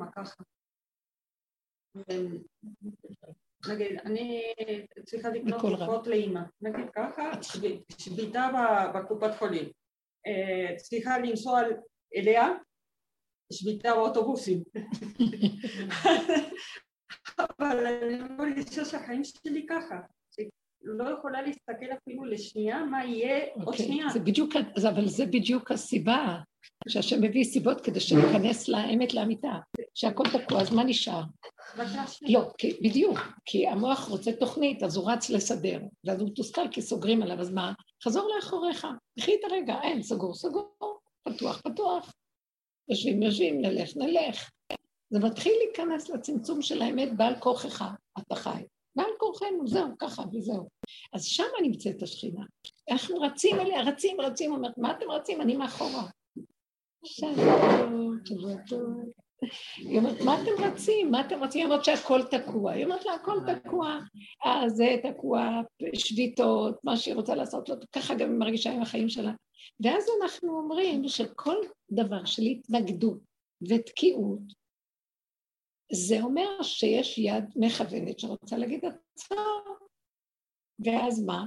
לאמא ככה. נגיד, אני צריכה לקנות תרופות לאימא, נגיד ככה, שביתה בקופת חולים. אה, צריכה לנסוע אליה, שביתה באוטובוסים. אבל אני מרגישה שהחיים שלי ככה. לא יכולה להסתכל אפילו לשנייה מה יהיה okay, עוד אוקיי, שנייה. זה בדיוק, אבל זה בדיוק הסיבה שהשם מביא סיבות כדי שניכנס לאמת לאמיתה, שהכל תקוע, אז מה נשאר? לא, כי, בדיוק, כי המוח רוצה תוכנית, אז הוא רץ לסדר, ואז הוא מתוסכל כי סוגרים עליו, אז מה? חזור לאחוריך, קחי את הרגע, אין, סגור, סגור, פתוח, פתוח, יושבים, יושבים, נלך, נלך. זה מתחיל להיכנס לצמצום של האמת בעל כוחך, אתה חי. בעל כורחנו, זהו, ככה וזהו. אז שם נמצאת השכינה. אנחנו רצים אליה, רצים, רצים, אומרת, מה אתם רצים? אני מאחורה. היא אומרת, מה אתם רצים? מה אתם רצים? היא אומרת שהכל תקוע. היא אומרת לה, הכל תקוע. אה, זה תקוע, שביתות, מה שהיא רוצה לעשות, לא, ככה גם היא מרגישה עם החיים שלה. ואז אנחנו אומרים שכל דבר של התנגדות ותקיעות, זה אומר שיש יד מכוונת שרוצה להגיד עצור, ואז מה?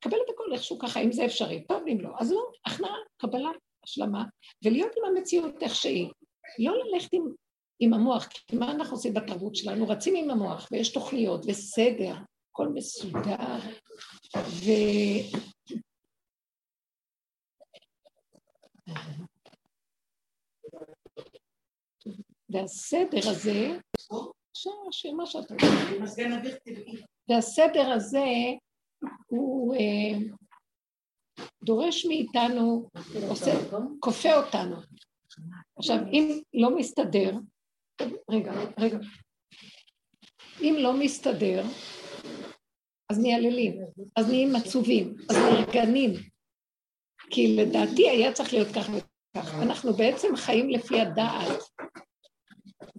קבל את הכל איכשהו ככה, אם זה אפשרי, טוב, אם לא. אז לא, הכנעה, קבלה, השלמה, ולהיות עם המציאות איך שהיא. לא ללכת עם, עם המוח, כי מה אנחנו עושים בתרבות שלנו? רצים עם המוח, ויש תוכניות, וסדר, הכל מסודר, ו... והסדר הזה, מה שאתה אומר, והסדר הזה הוא אה, דורש מאיתנו, עושה, כופה אותנו. עכשיו, אם לא מסתדר, רגע, רגע, אם לא מסתדר, אז נהללים, אז נהיים עצובים, אז נרגנים. כי לדעתי היה צריך להיות כך וכך. אנחנו בעצם חיים לפי הדעת,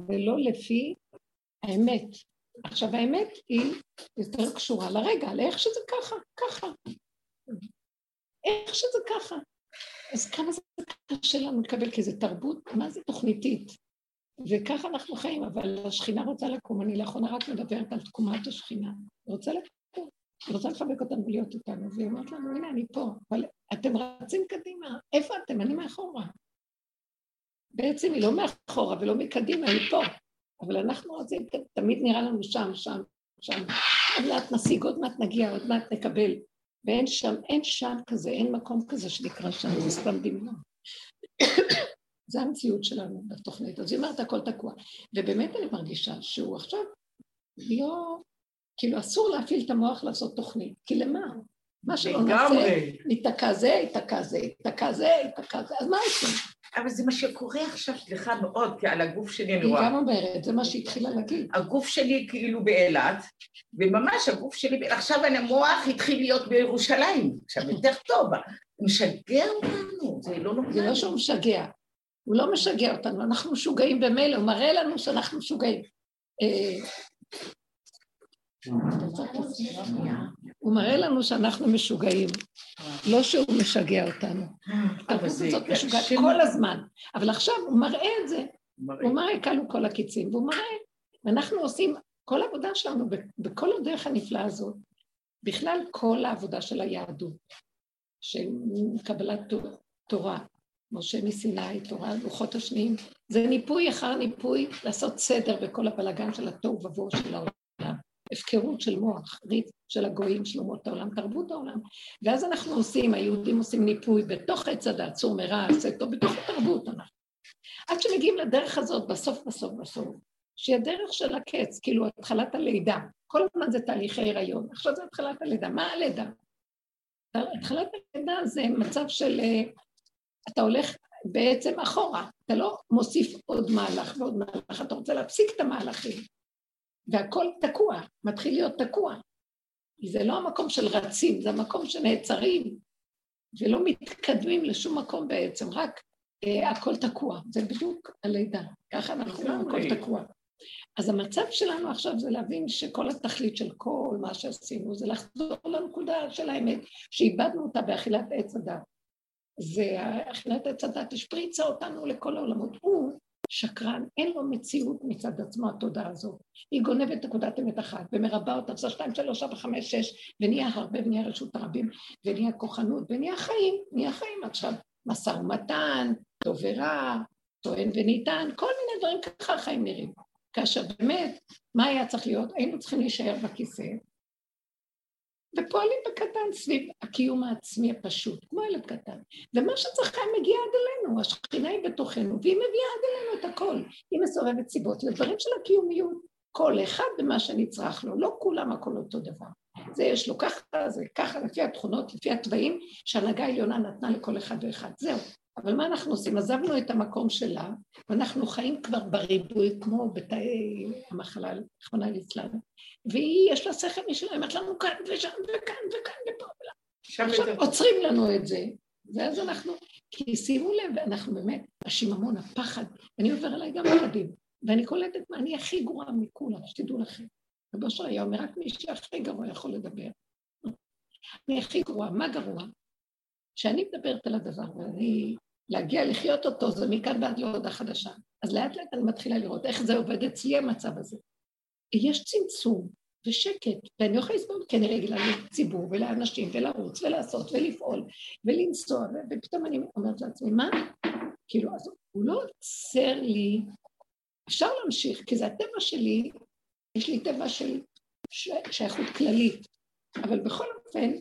ולא לפי האמת. עכשיו האמת היא יותר קשורה לרגע, לאיך שזה ככה, ככה. איך שזה ככה. אז כמה זה קשה לנו לקבל, כי זה תרבות, מה זה תוכניתית? וככה אנחנו חיים, אבל השכינה רוצה לקום, אני לאחרונה רק מדברת על תקומת השכינה. היא רוצה לקום, היא רוצה לחבק אותנו ולהיות איתנו, והיא אומרת לנו, הנה, אני פה, אבל אתם רצים קדימה, איפה אתם? אני מאחורה. בעצם היא לא מאחורה ולא מקדימה, היא פה. אבל אנחנו רוצים, תמיד נראה לנו שם, שם, שם. עוד מעט נשיג, עוד מעט נגיע, עוד מעט נקבל. ואין שם, אין שם כזה, אין מקום כזה שנקרא שם, זה סתם דמיון. זה המציאות שלנו בתוכנית. אז היא אומרת, הכל תקוע. ובאמת אני מרגישה שהוא עכשיו לא, כאילו אסור להפעיל את המוח לעשות תוכנית, כי למה? מה שלא נעשה, ייתקע זה, ייתקע זה, ייתקע זה, ייתקע זה, אז מה עושים? אבל זה מה שקורה עכשיו, סליחה מאוד, כי על הגוף שלי אני רואה... היא גם אומרת, זה מה שהיא התחילה להגיד. הגוף שלי כאילו באילת, וממש הגוף שלי, עכשיו המוח התחיל להיות בירושלים, עכשיו יותר טוב, הוא משגע אותנו, זה לא נורא. זה לא שהוא משגע, הוא לא משגע אותנו, אנחנו משוגעים במילא, הוא מראה לנו שאנחנו משוגעים. הוא מראה לנו שאנחנו משוגעים, לא שהוא משגע אותנו. התרבות הזאת משוגעת כל הזמן, אבל עכשיו הוא מראה את זה, הוא מראה כלו כל הקיצים, והוא מראה, ואנחנו עושים, כל העבודה שלנו, בכל הדרך הנפלאה הזאת, בכלל כל העבודה של היהדות, של קבלת תורה, משה מסיני, תורה, לוחות השניים, זה ניפוי אחר ניפוי, לעשות סדר בכל הבלגן של התוהו ובוהו של העולם. הפקרות של מוח, ריץ של הגויים, של אומות העולם, תרבות העולם. ואז אנחנו עושים, היהודים עושים ניפוי בתוך עץ הדת, צור מרע, עשה טוב, בתוך התרבות אנחנו. עד שמגיעים לדרך הזאת, בסוף בסוף בסוף, שהיא הדרך של הקץ, כאילו התחלת הלידה. כל הזמן זה תהליכי הריון, עכשיו זה התחלת הלידה. מה הלידה? התחלת הלידה זה מצב של... אה, אתה הולך בעצם אחורה, אתה לא מוסיף עוד מהלך ועוד מהלך, אתה רוצה להפסיק את המהלכים. והכל תקוע, מתחיל להיות תקוע. זה לא המקום של רצים, זה המקום שנעצרים ולא מתקדמים לשום מקום בעצם, רק אה, הכל תקוע. זה בדיוק הלידה, ככה אנחנו הכל תקוע. אז המצב שלנו עכשיו זה להבין שכל התכלית של כל מה שעשינו זה לחזור לנקודה של האמת, שאיבדנו אותה באכילת עץ הדת. זה אכילת עץ הדת השפריצה אותנו לכל העולמות. הוא שקרן, אין לו מציאות מצד עצמו, התודעה הזאת. היא גונבת נקודת אמת אחת, ומרבה אותה, עושה שתיים, שלוש, ארבע, חמש, שש, ונהיה הרבה, ונהיה רשות הרבים, ונהיה כוחנות, ונהיה חיים, נהיה חיים עכשיו. משא ומתן, טוב ורע, טוען וניתן, כל מיני דברים ככה החיים נראים. כאשר באמת, מה היה צריך להיות? היינו צריכים להישאר בכיסא, ופועלים בקטן סביב הקיום העצמי הפשוט, כמו ילד קטן. ומה שצריך היה מגיע עד אלינו, השכינה היא בתוכנו, והיא מביאה עד אלינו את הכל. היא מסובבת סיבות לדברים של הקיומיות. כל אחד במה שנצרך לו, לא כולם הכל אותו דבר. זה יש לו ככה, זה ככה, לפי התכונות, לפי התוואים שהנהגה העליונה נתנה לכל אחד ואחד. זהו. אבל מה אנחנו עושים? עזבנו את המקום שלה, ואנחנו חיים כבר בריבוי, כמו בתאי המחלה, רחמנא ליצלן, והיא, יש לה שכל משלה, אומרת לנו כאן ושם וכאן וכאן ופה ולה. עכשיו עוצרים לנו את זה, ואז אנחנו, כי שימו לב, אנחנו באמת, השיממון, הפחד, אני עובר עליי גם ילדים, ואני קולטת מה אני הכי גרועה מכולם, שתדעו לכם. רבו היה אומר, רק מי שהכי גרוע יכול לדבר. אני הכי גרועה, מה גרוע? כשאני מדברת על הדבר, ואני להגיע לחיות אותו זה מכאן ועד להודעה חדשה. אז לאט לאט אני מתחילה לראות איך זה עובד אצלי המצב הזה. יש צמצום ושקט, ואני לא יכולה לסבול כי אני רגילה לציבור ולאנשים ולרוץ ולעשות ולפעול ולנסוע, ופתאום אני אומרת לעצמי, מה? כאילו, אז הוא לא עוצר לי, אפשר להמשיך, כי זה הטבע שלי, יש לי טבע של שייכות כללית, אבל בכל אופן,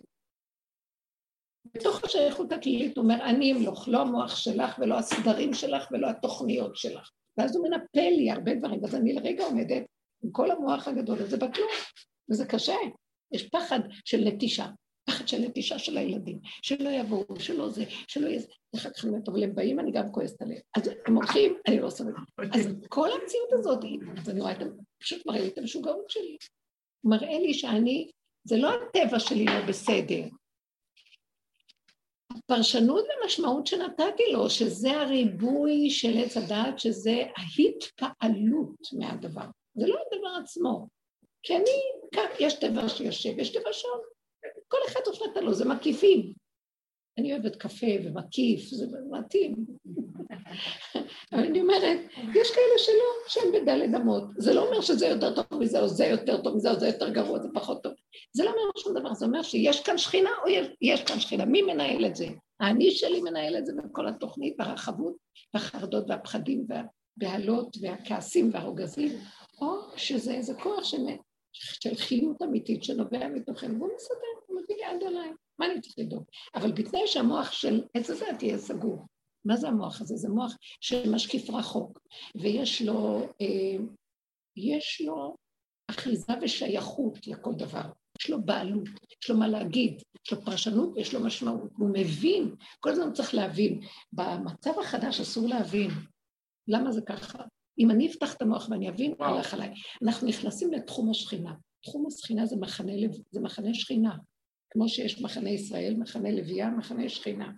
בתוך השייכות הכללית הוא אומר, אני אמלוך, לא המוח שלך ולא הסדרים שלך ולא התוכניות שלך. ואז הוא מנפל לי הרבה דברים, ואז אני לרגע עומדת עם כל המוח הגדול הזה בכלום, וזה קשה. יש פחד של נטישה, פחד של נטישה של הילדים, שלא יבואו, שלא זה, שלא יהיה זה. אחר כך אני אומרת, אבל הם באים, אני גם כועסת עליהם. אז הם הולכים, אני לא סובלת. אז כל המציאות הזאת, אז אני רואה את, פשוט מראה לי את המשוגעות שלי. מראה לי שאני, זה לא הטבע שלי לא בסדר, הפרשנות ומשמעות שנתתי לו, שזה הריבוי של עץ הדעת, שזה ההתפעלות מהדבר. זה לא הדבר עצמו. כי אני, כאן יש טבע שיושב, יש טבע שם. כל אחד הופנת לו, זה מקיפים. אני אוהבת קפה ומקיף, זה מתאים. אבל אני אומרת, יש כאלה שלא, שהם בדלת אמות. זה לא אומר שזה יותר טוב מזה, או זה יותר טוב מזה, או זה יותר גרוע, זה פחות טוב. זה לא אומר שום דבר, זה אומר שיש כאן שכינה, או יש, יש כאן שכינה. מי מנהל את זה? האני שלי מנהל את זה בכל התוכנית, והרחבות, והחרדות, והפחדים, והבהלות, והכעסים, והרוגזים, או שזה איזה כוח שמת, של חיות אמיתית שנובע מתוכנו, והוא מסדר, הוא מביא יד עליי, מה אני צריך לדאוג? אבל בתנאי שהמוח של עץ הזה תהיה סגור. מה זה המוח הזה? זה מוח שמשקיף רחוק, ויש לו, אה, יש לו אחיזה ושייכות לכל דבר. יש לו בעלות, יש לו מה להגיד, יש לו פרשנות ויש לו משמעות. הוא מבין, כל הזמן צריך להבין. במצב החדש אסור להבין. למה זה ככה? אם אני אפתח את המוח ואני אבין, הלך עליי. אנחנו נכנסים לתחום השכינה. תחום השכינה זה מחנה, זה מחנה שכינה. כמו שיש מחנה ישראל, מחנה לוויה, מחנה שכינה.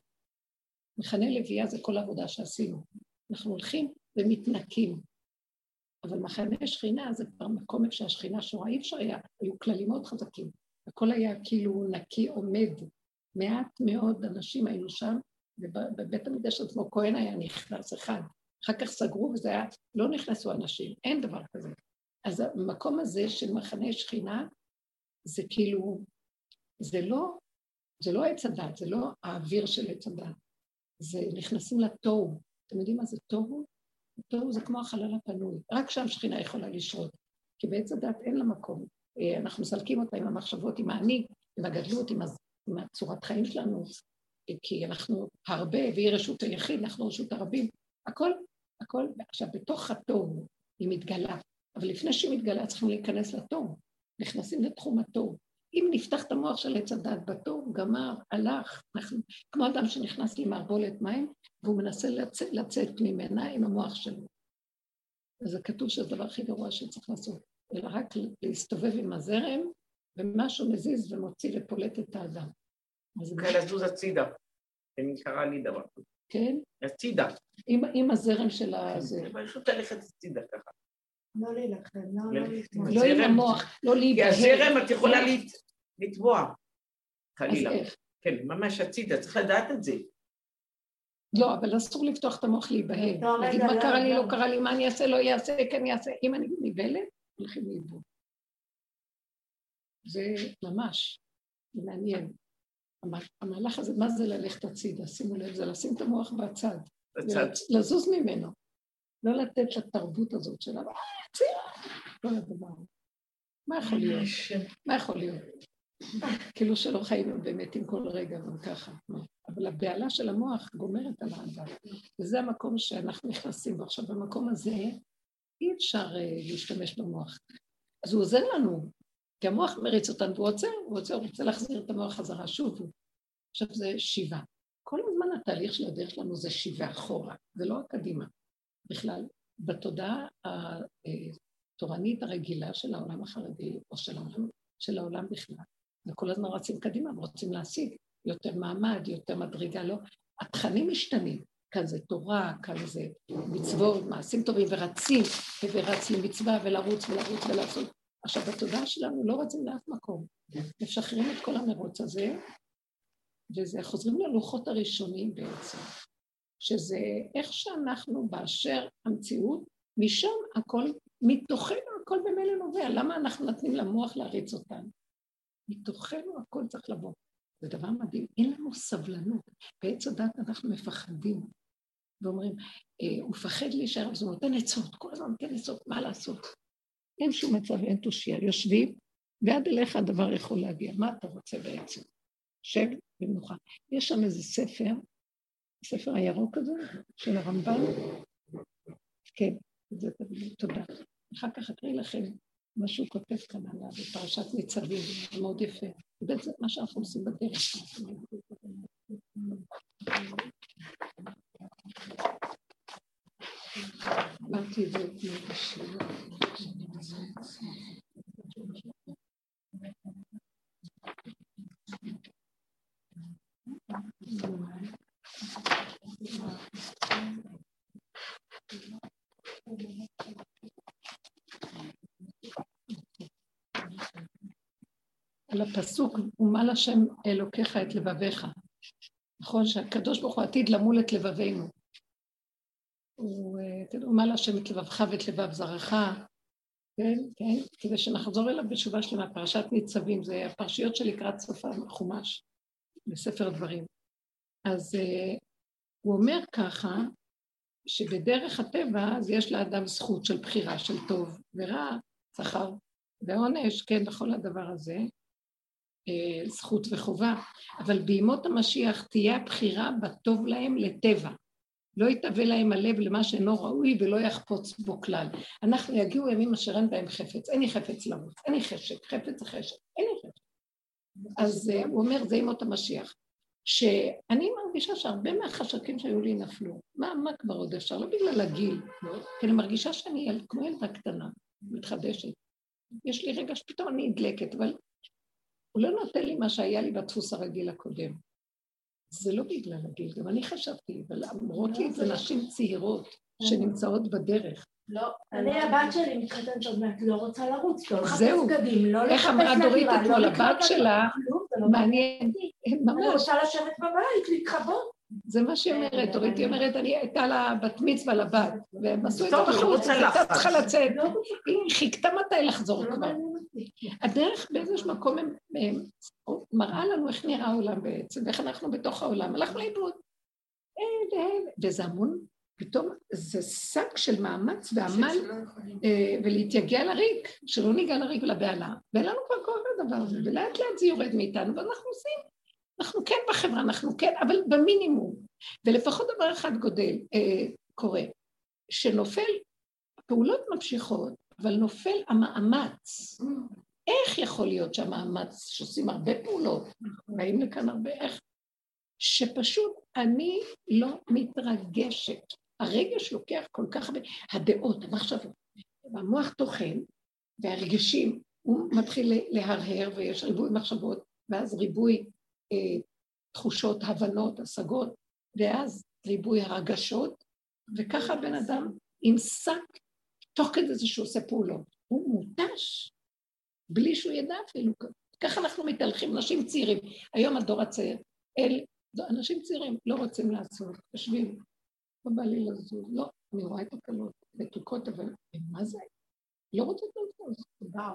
מחנה לוויה זה כל העבודה שעשינו. אנחנו הולכים ומתנקים. אבל מחנה שכינה זה כבר מקום איפה שהשכינה שורה, אי אפשר היה, היו כללים מאוד חזקים. הכל היה כאילו נקי עומד. מעט מאוד אנשים היו שם, ובבית המקדש עצמו כהן היה נכנס אחד. אחר כך סגרו וזה היה, לא נכנסו אנשים, אין דבר כזה. אז המקום הזה של מחנה שכינה, זה כאילו, זה לא, זה לא עץ הדת, זה לא האוויר של עץ הדת. זה נכנסים לתוהו. אתם יודעים מה זה תוהו? תוהו זה כמו החלל הפנוי, רק שם שכינה יכולה לשרות. כי בעץ הדת אין לה מקום. אה, אנחנו מסלקים אותה עם המחשבות, עם האני, עם הגדלות, עם, עם הצורת חיים שלנו, כי אנחנו הרבה, והיא רשות היחיד, אנחנו רשות הרבים. הכל, הכל, עכשיו, בתוך התוהו היא מתגלה, אבל לפני שהיא מתגלה צריכים להיכנס לתוהו. נכנסים לתחום התוהו. אם נפתח את המוח של עץ הדת בתור, גמר, הלך, אנחנו, כמו אדם שנכנס למערבולת מים, והוא מנסה לצאת, לצאת ממנה עם המוח שלו. אז זה כתוב שזה הדבר הכי גרוע שצריך לעשות, אלא רק להסתובב עם הזרם, ומשהו מזיז ומוציא ופולט את האדם. אז כן, לזוז הצידה. זה נקרא לי דבר כזה. כן? הצידה. עם, עם הזרם של ה... זה פשוט ללכת הצידה ככה. לא להילחם, לא להילחם. לא עם המוח, לא להיבהל. כי הזרם את יכולה לטבוע, חלילה. כן, ממש הצידה, צריך לדעת את זה. לא, אבל אסור לפתוח את המוח להיבהל. להגיד מה קרה לי, לא קרה לי, מה אני אעשה, לא אעשה, כן אעשה. אם אני נבהלת, הולכים לאיבוד. זה ממש מעניין. המהלך הזה, מה זה ללכת הצידה? שימו לב, זה לשים את המוח בצד. בצד. לזוז ממנו. לא לתת לתרבות הזאת של כל הדבר. מה יכול להיות? מה יכול להיות? כאילו שלא חיים באמת עם כל רגע גם ככה. אבל הבהלה של המוח גומרת על האדם. וזה המקום שאנחנו נכנסים בו. עכשיו, במקום הזה אי אפשר uh, להשתמש במוח. אז הוא עוזר לנו, כי המוח מריץ אותנו, והוא עוצר, הוא עוצר, הוא רוצה להחזיר את המוח חזרה שוב. עכשיו זה שיבה. כל הזמן התהליך של הדרך שלנו זה שיבה אחורה, זה לא הקדימה. בכלל, בתודעה התורנית הרגילה של העולם החרדי, או של העולם, של העולם בכלל, וכל הזמן רצים קדימה ורוצים להשיג יותר מעמד, יותר מדרגה, לא. התכנים משתנים. כאן זה תורה, כאן זה מצוות, מעשים טובים, ורצים, ורץ למצווה, ולרוץ ולרוץ ולעשות. עכשיו, בתודעה שלנו לא רצים לאף מקום. משחררים את כל המרוץ הזה, וזה חוזרים ללוחות הראשונים בעצם, שזה איך שאנחנו באשר המציאות, משם הכל, מתוכנו הכל במילא נובע. למה אנחנו נותנים למוח להריץ אותנו? מתוכנו הכל צריך לבוא. זה דבר מדהים, אין לנו סבלנות. בעץ הדת אנחנו מפחדים, ואומרים, אה, הוא מפחד להישאר, אז הוא נותן עצות, כל הזמן נותן עצות, מה לעשות? אין שום מצב, אין תושייה. יושבים, ועד אליך הדבר יכול להגיע. מה אתה רוצה בעצם? שב במנוחה. יש שם איזה ספר, הספר הירוק הזה, של הרמב"ן. כן, זה תודה. אחר כך אקריא לכם מה שהוא כותב כאן עליו בפרשת ניצבים, זה מאוד יפה. זה מה שאנחנו עושים בדרך. אמרתי את זה אתמול בשיעור. על הפסוק, ומל השם אלוקיך את לבביך. נכון שהקדוש ברוך הוא עתיד למול את לבבינו. הוא, ומל השם את לבבך ואת לבב זרעך, כן, כן, כדי שנחזור אליו בתשובה שלמה. פרשת ניצבים, זה הפרשיות שלקראת סוף החומש, בספר הדברים. אז uh, הוא אומר ככה, שבדרך הטבע אז יש לאדם זכות של בחירה של טוב ורע, שכר ועונש, כן, בכל הדבר הזה, אה, זכות וחובה, אבל בימות המשיח תהיה הבחירה בטוב להם לטבע. לא יתהווה להם הלב למה שאינו ראוי ולא יחפוץ בו כלל. אנחנו יגיעו ימים אשר אין בהם חפץ, אין לי חפץ לרוץ, אין לי חשק, חפץ זה חשק, אין לי חשק. אז uh, הוא אומר, זה ימות המשיח. שאני מרגישה שהרבה מהחשקים שהיו לי נפלו. מה, מה כבר עוד אפשר? לא בגלל הגיל, כי אני מרגישה שאני כמו ילדה קטנה, מתחדשת. יש לי רגע שפתאום אני נדלקת, אבל הוא לא נותן לי מה שהיה לי בדפוס הרגיל הקודם. זה לא בגלל הגיל, גם אני חשבתי, אבל אמרות לי את זה נשים צעירות שנמצאות בדרך. לא, אני הבת שלי מתחתנת עוד מעט, לא רוצה לרוץ, לא לחפש בגדים, לא לחפש איך אמרה דורית לא אתמול, הבת שלה, לא מעניין, ממש. אני רוצה לשבת בבית, להתחבות. זה מה שהיא אומרת, דורית היא אומרת, אני הייתה לה בת מצווה לבת, והם עשו את זה בחוץ, היא הייתה צריכה לצאת, היא חיכתה מתי לחזור כבר. הדרך באיזשהו מקום מראה לנו איך נראה העולם בעצם, ואיך אנחנו בתוך העולם, הלכנו לאיבוד. וזה המון, פתאום זה שק של מאמץ ועמל אה, ולהתייגע לריק, שלא ניגע לריק ולבהלה, ואין לנו כבר כוח לדבר הזה, ולאט לאט זה יורד מאיתנו, ואנחנו עושים. אנחנו כן בחברה, אנחנו כן, אבל במינימום. ולפחות דבר אחד גודל, אה, קורה, שנופל, הפעולות ממשיכות, אבל נופל המאמץ. איך יכול להיות שהמאמץ, שעושים הרבה פעולות, באים לכאן הרבה, איך? שפשוט אני לא מתרגשת. הרגש לוקח כל כך הרבה, הדעות, המחשבות, המוח טוחן, והרגשים, הוא מתחיל להרהר ויש ריבוי מחשבות, ואז ריבוי אה, תחושות, הבנות, השגות, ואז ריבוי הרגשות, וככה בן אדם עם שק, תוך כדי זה שהוא עושה פעולות. הוא מותש, בלי שהוא ידע אפילו. ככה אנחנו מתהלכים, נשים צעירים. היום הדור הצעיר, אל אנשים צעירים לא רוצים לעשות, יושבים, לא בא לי לזוז, לא, אני רואה את הקלות, מתוקות, אבל מה זה? לא רוצות לזוז, וואו.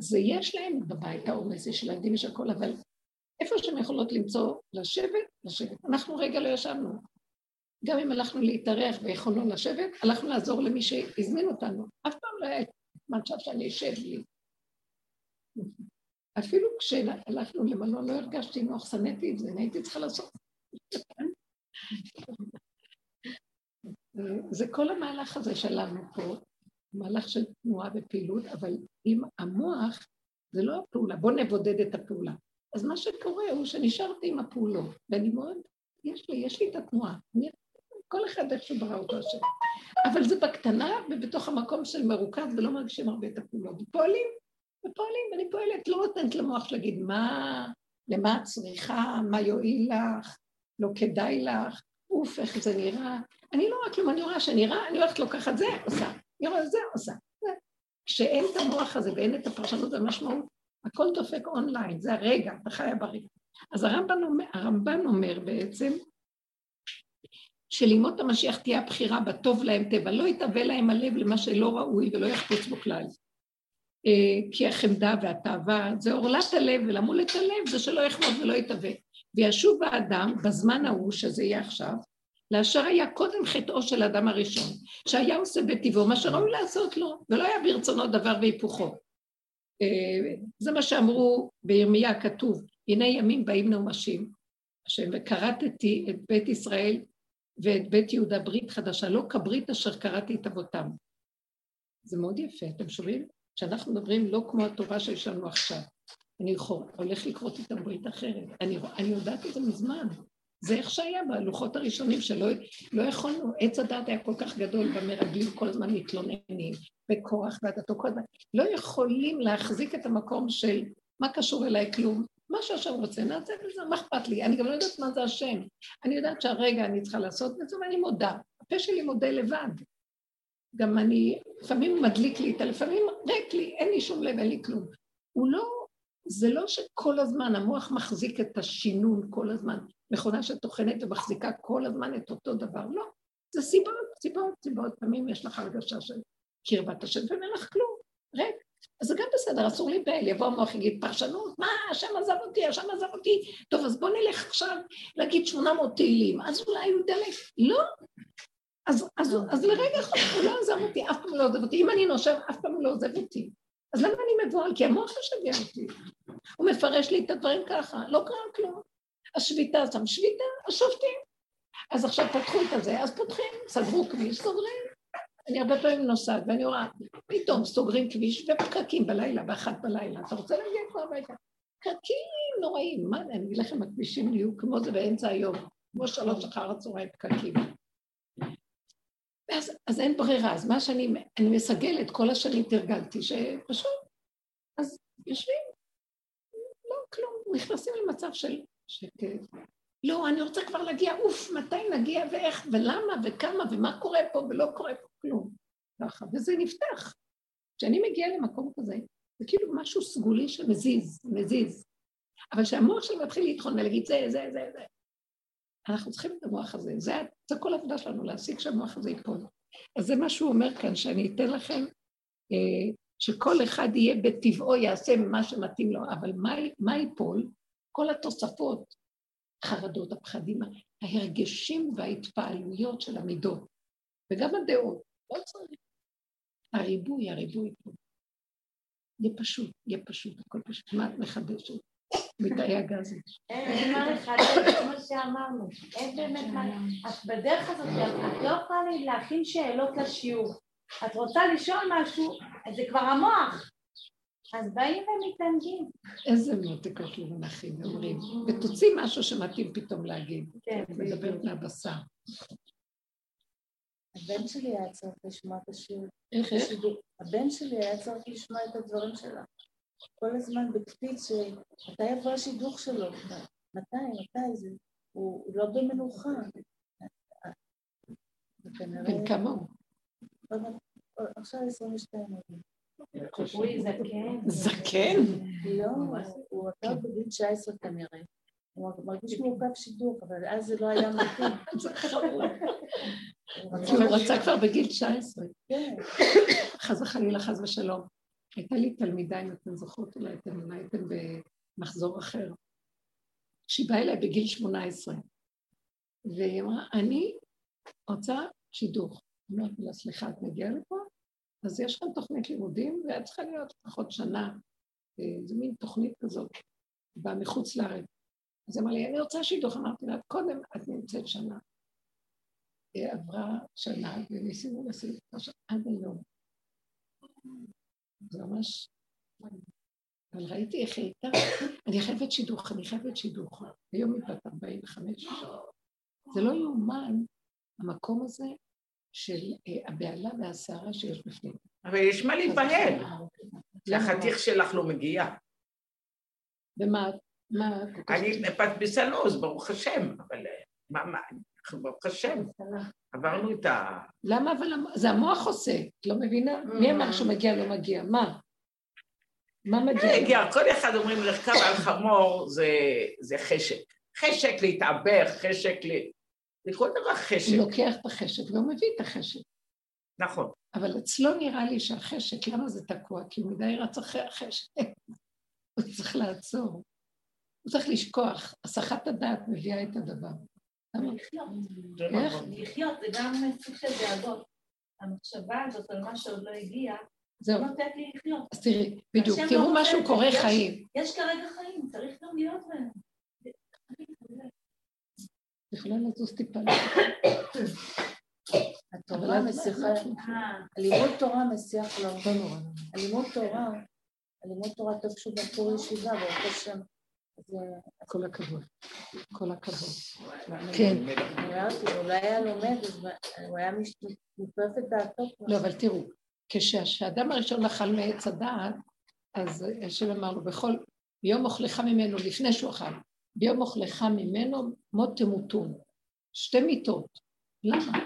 זה יש להם בבית העומס, יש ילדים, יש הכל, אבל איפה שהן יכולות למצוא, לשבת, לשבת. אנחנו רגע לא ישבנו. גם אם הלכנו להתארח ויכולנו לשבת, הלכנו לעזור למי שהזמין אותנו. אף פעם לא היה מצב שאני אשב לי. אפילו כשהלכנו למלון לא הרגשתי נוח, שנאתי את זה, הייתי צריכה לעשות. זה כל המהלך הזה שלנו פה, מהלך של תנועה ופעילות, אבל עם המוח זה לא הפעולה, בואו נבודד את הפעולה. אז מה שקורה הוא שנשארתי עם הפעולות, ואני מאוד, יש לי, יש לי את התנועה. אני, כל אחד איך שהוא ברא אותו השם. אבל זה בקטנה ובתוך המקום של מרוכז ולא מרגישים הרבה את הפעולות. ופועלים, ופועלים, ואני פועלת, לא נותנת למוח להגיד מה, למה את צריכה, מה יועיל לך, לא כדאי לך, אוף, איך זה נראה. אני לא רואה כלום, אני רואה שנראה, אני הולכת לוקחת זה, עושה. אני רואה זה, עושה. כשאין את המוח הזה ואין את הפרשנות והמשמעות, הכל דופק אונליין, זה הרגע, אתה חיה ברגע. אז הרמב"ן אומר, הרמב"ן אומר בעצם, שלימות המשיח תהיה הבחירה בטוב להם טבע, לא יתהווה להם הלב למה שלא ראוי ולא יחפוץ בו כלל. אה, כי החמדה והתאווה זה עורלת הלב ולמולת הלב זה שלא יחמוד ולא יתהווה. וישוב האדם בזמן ההוא, שזה יהיה עכשיו, לאשר היה קודם חטאו של האדם הראשון, שהיה עושה בטבעו מה שראוי לעשות לו, ולא היה ברצונו דבר והיפוכו. אה, זה מה שאמרו בירמיה כתוב, הנה ימים באים נאומשים, השם, וכרתתי את בית ישראל ואת בית יהודה ברית חדשה, לא כברית אשר קראתי את אבותם. זה מאוד יפה, אתם שומעים? שאנחנו מדברים לא כמו התורה שיש לנו עכשיו. אני הולך לקרות איתם ברית אחרת. אני, אני יודעת את זה מזמן. זה איך שהיה בלוחות הראשונים, שלא לא יכולנו, עץ הדת היה כל כך גדול במרגלים, כל הזמן מתלוננים, וכורח ועדתו, כל הזמן, לא יכולים להחזיק את המקום של מה קשור אליי כלום, מה שהשם רוצה, נעשה בזה, מה אכפת לי? אני גם לא יודעת מה זה השם. אני יודעת שהרגע אני צריכה לעשות את זה, ואני מודה. הפה שלי מודה לבד. גם אני, לפעמים מדליק לי, לפעמים ריק לי, אין לי שום לב, אין לי כלום. הוא לא, זה לא שכל הזמן המוח מחזיק את השינון כל הזמן. מכונה שטוחנת ומחזיקה כל הזמן את אותו דבר. לא, זה סיבות, סיבות, סיבות. פעמים יש לך הרגשה של קרבת השם, ואין לך כלום, ריק. אז זה גם בסדר, אסור להיבהל, יבוא המוח יגיד פרשנות, מה, השם עזב אותי, השם עזב אותי, טוב, אז בוא נלך עכשיו להגיד 800 תהילים, אז אולי הוא ידלק. לא. אז, אז, אז לרגע אחד הוא לא עזב אותי, אף פעם לא עוזב אותי. אם אני נושב, אף פעם לא עוזב אותי. אז למה אני מבוהל? כי המוח משגע אותי. הוא מפרש לי את הדברים ככה, לא קרה כלום. השביתה שם שביתה, השופטים. אז עכשיו פתחו את הזה, אז פותחים, סגרו כביש, סוגרים. אני הרבה פעמים נוסעת, ואני רואה, פתאום סוגרים כביש ופקקים בלילה, באחת בלילה. אתה רוצה להגיע כבר הביתה? פקקים נוראים, מה, אני אגיד לכם, הכבישים נהיו כמו זה באמצע היום, כמו שלוש אחר הצהריים פקקים. ואז, אז אין ברירה, אז מה שאני, אני מסגלת, כל השנים תרגלתי, שפשוט, אז יושבים, נכנסים למצב של שקט. לא, אני רוצה כבר להגיע, אוף, מתי נגיע ואיך ולמה וכמה ומה קורה פה ולא קורה פה כלום. ככה, וזה נפתח. כשאני מגיעה למקום כזה, זה כאילו משהו סגולי שמזיז, מזיז. אבל כשהמוח שלי מתחיל לטחון ולהגיד זה, זה, זה, זה. אנחנו צריכים את המוח הזה, זה, זה כל העבודה שלנו, להשיג שהמוח הזה ייפול. אז זה מה שהוא אומר כאן, שאני אתן לכם, אה, שכל אחד יהיה בטבעו, יעשה מה שמתאים לו, אבל מה, ייפול? כל התוספות, חרדות, הפחדים, ההרגשים וההתפעלויות של המידות, וגם הדעות, לא צריך. הריבוי, הריבוי פה. יהיה פשוט, יהיה פשוט, הכל פשוט. מה את מחדשת? בתאי הגז. אין מה לחדש, כמו שאמרנו. אין באמת מה... את בדרך הזאת, את לא יכולה להכין שאלות לשיעור. את רוצה לשאול משהו, זה כבר המוח. אז באים ומתענגים. איזה מותיקות למונחים אומרים. ותוציא משהו שמתאים פתאום להגיד. כן. מדברת מהבשר. הבן שלי היה צריך לשמוע את השיר. איך, איך? הבן שלי היה צריך לשמוע את הדברים שלה. כל הזמן בקפיץ שמתי יבוא השידוך שלו? מתי, מתי זה? הוא לא במנוחה. בן כמה הוא? עכשיו 22 ימים. הוא זקן. זקן? לא, הוא עבר בגיל 19 כנראה. הוא מרגיש מעוכב שידוך, אבל אז זה לא היה מתאים. הוא רצה כבר בגיל 19. כן. חס וחלילה, חס ושלום. הייתה לי תלמידה, אם אתן זוכרות, אולי אתן הייתם במחזור אחר, שהיא באה אליי בגיל 18, והיא אמרה, אני רוצה שידוך. אמרתי לה, סליחה, את מגיעה לפה? אז יש לכם תוכנית לימודים, ואת צריכה להיות לפחות שנה, זו מין תוכנית כזאת, באה מחוץ לארץ. אז אמרה לי, אני רוצה שידוך. אמרתי לה, קודם את נמצאת שנה. עברה שנה, וניסינו לשים את השנה עד היום. זה ממש... אבל ראיתי איך היא הייתה, אני חייבת שידוך, אני חייבת שידוך. היום היא בת 45. זה לא יאומן, המקום הזה של אה, הבהלה והסערה שיש בפנים. אבל יש מה להיבהל. החתיך שלך לא מגיע. ומה? מה? אני בסלוז, ברוך השם, אבל אה, מה, מה, אנחנו ברוך השם, עברנו את ה... למה אבל זה המוח עושה, את לא מבינה? מי אמר שמגיע לא מגיע? מה? מה מגיע? מגיע, כל אחד אומרים לרכב על חמור זה חשק. חשק להתעבר, חשק ל... לכל דבר חשק. הוא לוקח את החשק והוא מביא את החשק. נכון. אבל אצלו נראה לי שהחשק, למה זה תקוע? כי הוא מדי רץ אחרי החשק. הוא צריך לעצור. הוא צריך לשכוח. הסחת הדעת מביאה את הדבר. לחיות. איך? לחיות זה גם סוג של דאגות. המחשבה הזאת על מה שעוד לא הגיע, זהו. נותנת לי לחיות. אז תראי, בדיוק, תראו משהו קורה חיים. יש כרגע חיים, צריך גם להיות בהם. יכולה לזוז טיפה. התורה מסיחה, הלימוד תורה מסיח לו. הלימוד תורה, הלימוד תורה טוב שהוא בחור ישיבה, ברוך השם. כל הכבוד, כל הכבוד. כן. לא היה לומד, הוא היה מתפרף את דעתו. לא, אבל תראו, כשהאדם הראשון אכל מעץ הדעת, אז השם אמר לו, בכל יום אוכלך ממנו, לפני שהוא אכל, ביום אוכלך ממנו מות תמותון. שתי מיטות. למה?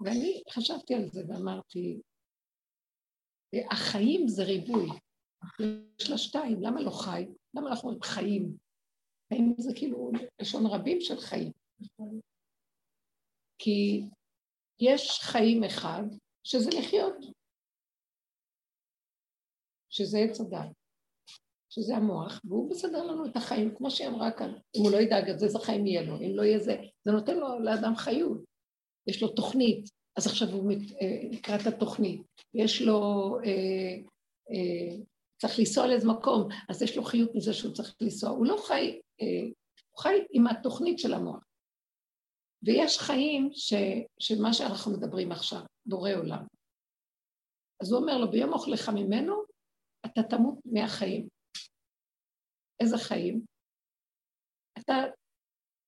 ואני חשבתי על זה ואמרתי, החיים זה ריבוי. יש לה שתיים, למה לא חי? למה אנחנו אומרים חיים? חיים זה כאילו לשון רבים של חיים. כי יש חיים אחד, שזה לחיות, שזה עץ הדת, שזה המוח, והוא מסדר לנו את החיים, כמו שהיא אמרה כאן. אם הוא לא ידאג את זה, איזה חיים יהיה לו, אם לא יהיה זה, זה נותן לו לאדם חיות. יש לו תוכנית, אז עכשיו הוא לקראת אה, התוכנית. יש לו אה, אה, צריך לנסוע לאיזה מקום, אז יש לו חיות מזה שהוא צריך לנסוע. הוא לא חי, אה, הוא חי עם התוכנית של המוח. ויש חיים ש, שמה שאנחנו מדברים עכשיו, בורא עולם. אז הוא אומר לו, ביום אוכלך ממנו, אתה תמות מהחיים. איזה חיים? אתה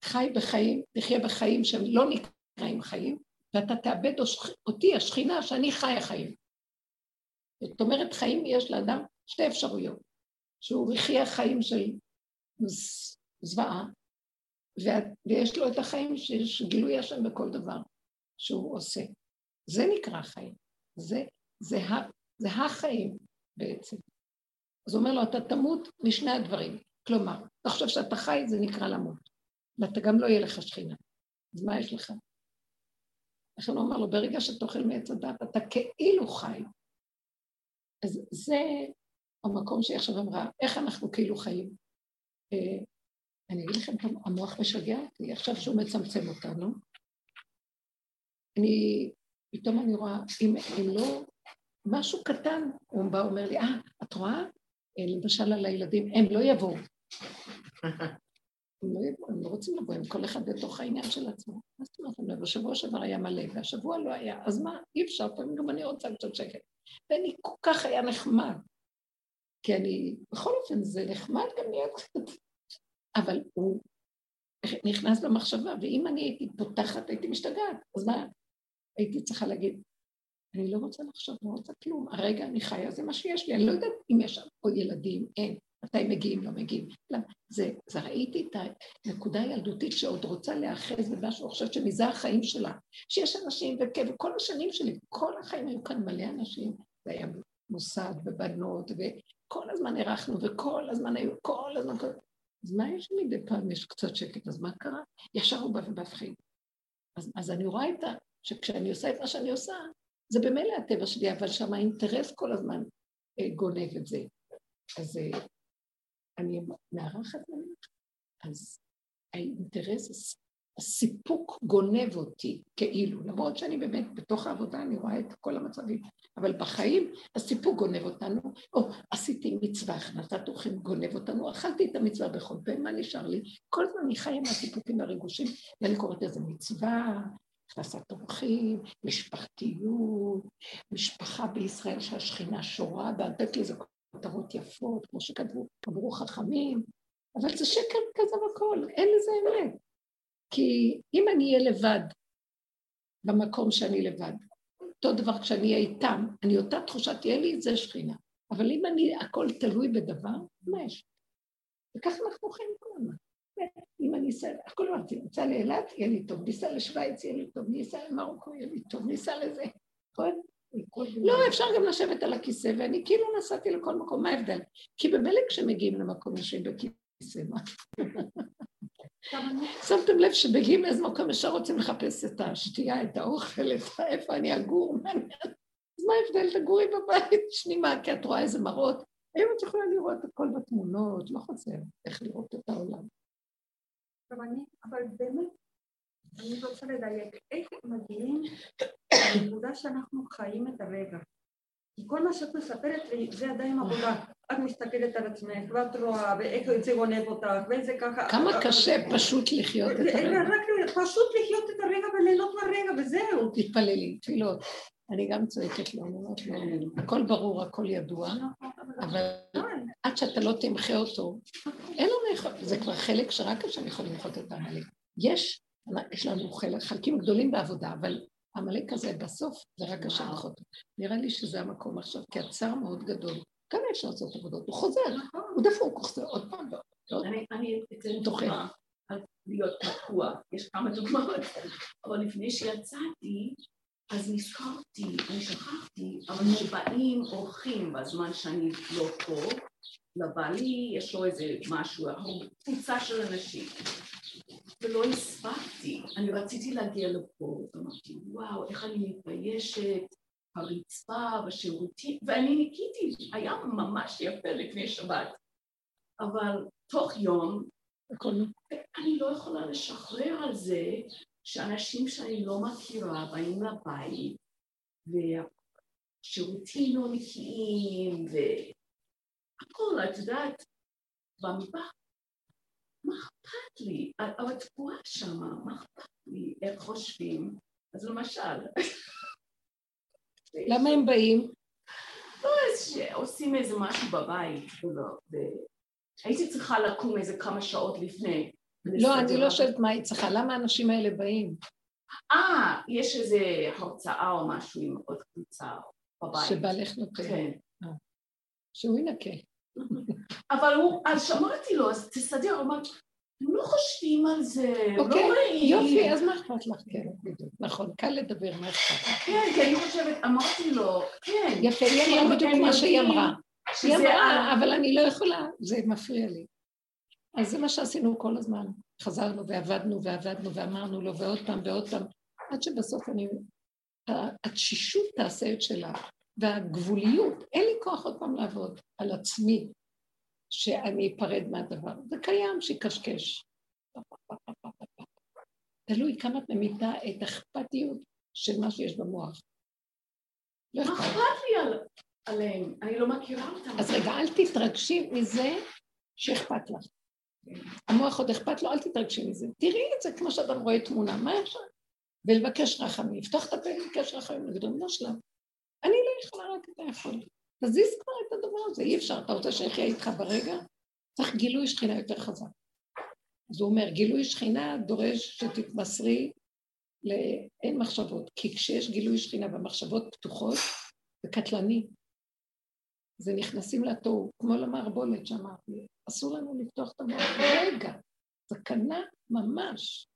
חי בחיים, תחיה בחיים שהם לא נקראים חיים, ואתה תאבד אותי, השכינה, שאני חי החיים. זאת אומרת, חיים יש לאדם שתי אפשרויות, שהוא יחיה חיים של זוועה, ויש לו את החיים שיש גילוי השם בכל דבר שהוא עושה. זה נקרא חיים. זה, זה, זה החיים בעצם. אז הוא אומר לו, אתה תמות משני הדברים. כלומר, חושב שאתה חי, זה נקרא למות. ואתה גם לא יהיה לך שכינה. אז מה יש לך? לכן הוא אמר לו, ברגע אוכל מעץ הדת, אתה כאילו חי. אז זה המקום שהיא עכשיו אמרה, איך אנחנו כאילו חיים? אה, אני אגיד לכם, המוח משגע אותי, עכשיו שהוא מצמצם אותנו, אני, פתאום אני רואה, אם, אם לא, משהו קטן, הוא בא ואומר לי, אה, את רואה? אה, למשל על הילדים, הם לא יבואו. הם לא יבואו, הם לא רוצים לבוא, הם כל אחד בתוך העניין של עצמו. מה זאת אומרת, לא בשבוע שעבר היה מלא, והשבוע לא היה, אז מה, אי אפשר, פעמים גם אני רוצה קצת שקט. ואני כל כך היה נחמד. כי אני, בכל אופן, זה נחמד גם להיות קצת, אבל הוא נכנס במחשבה, ואם אני הייתי פותחת, הייתי משתגעת, אז מה? הייתי צריכה להגיד, אני לא רוצה לחשוב, לא רוצה כלום, הרגע אני חיה, זה מה שיש לי, אני לא יודעת אם יש שם עוד ילדים, אין, מתי מגיעים, לא מגיעים. זה, זה ראיתי את הנקודה הילדותית שעוד רוצה להיאחז במשהו, אני חושבת שמזה החיים שלה, שיש אנשים, וכל השנים שלי, כל החיים היו כאן מלא אנשים, זה היה מוסד ובנות, וכל הזמן אירחנו, וכל הזמן היו, כל הזמן, אז מה יש מדי פעם יש קצת שקט, אז מה קרה? ישר הוא בא ומפחיד. אז, אז אני רואה את ה... שכשאני עושה את מה שאני עושה, זה במילא הטבע שלי, אבל שם האינטרס כל הזמן אה, גונב את זה. אז אה, אני מארחת ממך, אז האינטרס, הסיפוק גונב אותי, כאילו, למרות שאני באמת בתוך העבודה, אני רואה את כל המצבים, אבל בחיים הסיפוק גונב אותנו, או עשיתי מצווה, הכנסת אורחים גונב אותנו, אכלתי את המצווה בכל פה, מה נשאר לי? כל הזמן אני חיה עם הסיפוקים והריגושים, ואני קוראת לזה מצווה, הכנסת אורחים, משפחתיות, משפחה בישראל שהשכינה שורה, ואתת לזה כותרות יפות, כמו שכתבו, אמרו חכמים, אבל זה שקר כזה וכל, אין לזה אמת. כי אם אני אהיה לבד במקום שאני לבד, אותו דבר כשאני אהיה איתם, אני אותה תחושה תהיה לי, זה שכינה. אבל אם אני, הכל תלוי בדבר, מה יש? וככה אנחנו חיים כל הזמן. אם אני אסע, הכל אמרתי, ניסע לאילת, יהיה לי טוב, ניסע לשוויץ, יהיה לי טוב, ניסע למרוקו, יהיה לי טוב, ניסע לזה, נכון? לא, אפשר גם לשבת על הכיסא, ואני כאילו נסעתי לכל מקום, מה ההבדל? כי במילא כשמגיעים למקום יושבים בכיסא, מה? שמתם לב שבגיעים לאיזה מקום ישר רוצים לחפש את השתייה, את האוכל, את איפה אני אגור, אז מה ההבדל? תגורי בבית, שנימה, כי את רואה איזה מראות. היום את יכולה לראות הכל בתמונות, לא חוזר איך לראות את העולם. אבל באמת, אני רוצה לדייק, איך מגיעים לנקודה שאנחנו חיים את הרגע? כי כל מה שאת מספרת לי זה עדיין עבודה. את מסתכלת על עצמך, ואת רואה, ואיך זה גונב אותך, ואיזה ככה... כמה קשה פשוט לחיות את הרגע. רק פשוט לחיות את הרגע וליהנות מהרגע, וזהו. תתפללי, תפילות. אני גם צועקת לו, אני אומרת לו, הכל ברור, הכל ידוע, אבל עד שאתה לא תמחה אותו, אין לנו יכולת, זה כבר חלק שרק השם יכול למחות את העמלק. יש, יש לנו חלקים גדולים בעבודה, אבל העמלק הזה בסוף זה רק השם יכול. נראה לי שזה המקום עכשיו, כי הצער מאוד גדול. כמה אפשר לעשות עבודות? הוא חוזר, הוא דפוק, הוא חוזר עוד פעם ועוד. אני אתן דוגמה על להיות תקוע, יש כמה דוגמאות, אבל לפני שיצאתי, אז נזכרתי, אני שכחתי, אבל שבאים אורחים בזמן שאני לא פה, לבעלי יש לו איזה משהו, קבוצה של אנשים. ולא הספקתי, אני רציתי להגיע לפה, ואמרתי, וואו, איך אני מתביישת, הרצפה, בשירותים, ואני ניקיתי, היה ממש יפה לפני שבת. אבל תוך יום, אני לא יכולה לשחרר על זה שאנשים שאני לא מכירה באים לבית, והשירותים לא נקיים, והכל, את יודעת, במטבח, מה אכפת לי? אבל את תקועה שמה, מה אכפת לי? איך חושבים? אז למשל... למה הם באים? לא, אז שעושים איזה משהו בבית, והייתי צריכה לקום איזה כמה שעות לפני. לא, אני לא שואלת מה היא צריכה, למה האנשים האלה באים? אה, יש איזה הרצאה או משהו עם עוד קבוצה בבית. שבעלך נותן. כן. אה. שהוא ינקה. אבל הוא, אז אמרתי לו, אז תסדר, אמרתי, הם לא חושבים על זה, לא אוקיי, רואים. יופי, אז מה אכפת לך? כן. נכון, קל לדבר, מה אכפת לך? כן, כי אני חושבת, אמרתי לו, כן. יפה, היא אמרה בדיוק מה שהיא אמרה. היא אמרה, אבל אני לא יכולה, זה מפריע לי. אז זה מה שעשינו כל הזמן. חזרנו ועבדנו ועבדנו ואמרנו לו ועוד פעם ועוד פעם, עד שבסוף אני... התשישות תעשה את שלה, והגבוליות, אין לי כוח עוד פעם לעבוד על עצמי, שאני אפרד מהדבר. זה קיים, שיקשקש. תלוי כמה את ממיתה את האכפתיות של מה שיש במוח. לא אכפת לי על, עליהם? אני לא מכירה אותם. אז רגע, אל תתרגשי מזה שאכפת לך. המוח עוד אכפת לו, אל תתרגשי מזה. תראי את זה כמו שאדם רואה תמונה, מה אפשר? ולבקש רחמים, לפתוח את הפה ולבקש רחמים, נגיד, לא שלב. אני לא יכולה, רק אתה יכול. תזיז כבר את הדבר הזה, אי אפשר. אתה רוצה שיחיה איתך ברגע? צריך גילוי שכינה יותר חזק. אז הוא אומר, גילוי שכינה דורש שתתמסרי לאין מחשבות, כי כשיש גילוי שכינה והמחשבות פתוחות, זה קטלני. זה נכנסים לתוהו, כמו למערבולת שאמרתי, אסור לנו לפתוח את המוח רגע, סכנה ממש.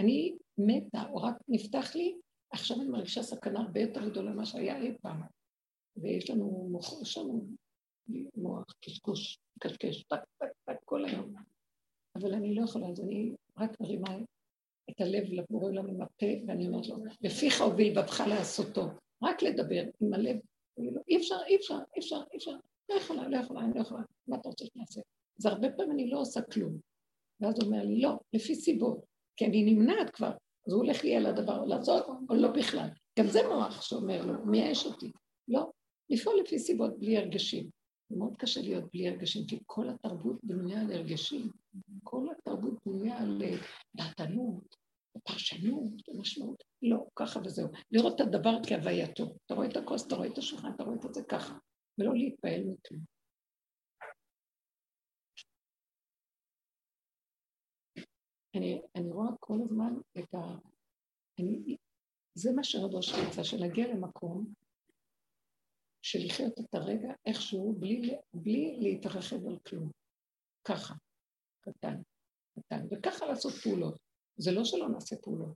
אני מתה, או רק נפתח לי, עכשיו אני מרגישה סכנה הרבה יותר גדולה ממה שהיה אי פעם. ויש לנו מוח, יש לנו מוח קשקוש, קשקש, טק, טק, טק, כל היום. אבל אני לא יכולה, אז אני רק מרימה את הלב לבורא עולם עם הפה, ואני אומרת לו, בפיך הוביל בבך לעשותו, רק לדבר עם הלב. אי אפשר, אי אפשר, אי אפשר, אי אפשר, לא יכולה, לא יכולה, אני לא יכולה, מה אתה רוצה שנעשה? אז הרבה פעמים אני לא עושה כלום. ואז הוא אומר לי, לא, לפי סיבות, כי אני נמנעת כבר, אז הוא הולך לי על הדבר, לעשות או לא בכלל. גם זה מוח שאומר לו, מייאש אותי. לא, לפעול לפי סיבות בלי הרגשים. זה מאוד קשה להיות בלי הרגשים, כי כל התרבות בנויה על הרגשים. כל התרבות בנויה על אה, דעתנות, פרשנות ומשמעות. לא, ככה וזהו. לראות את הדבר כהווייתו. אתה רואה את הכוס, אתה רואה את השולחן, אתה רואה את זה ככה, ולא להתפעל מכלום. אני, אני רואה כל הזמן את ה... אני, זה מה שרב ראש רצה, שנגיע למקום של לחיות את הרגע איכשהו בלי, בלי להתרחב על כלום. ככה, קטן, קטן, וככה לעשות פעולות. זה לא שלא נעשה פעולות.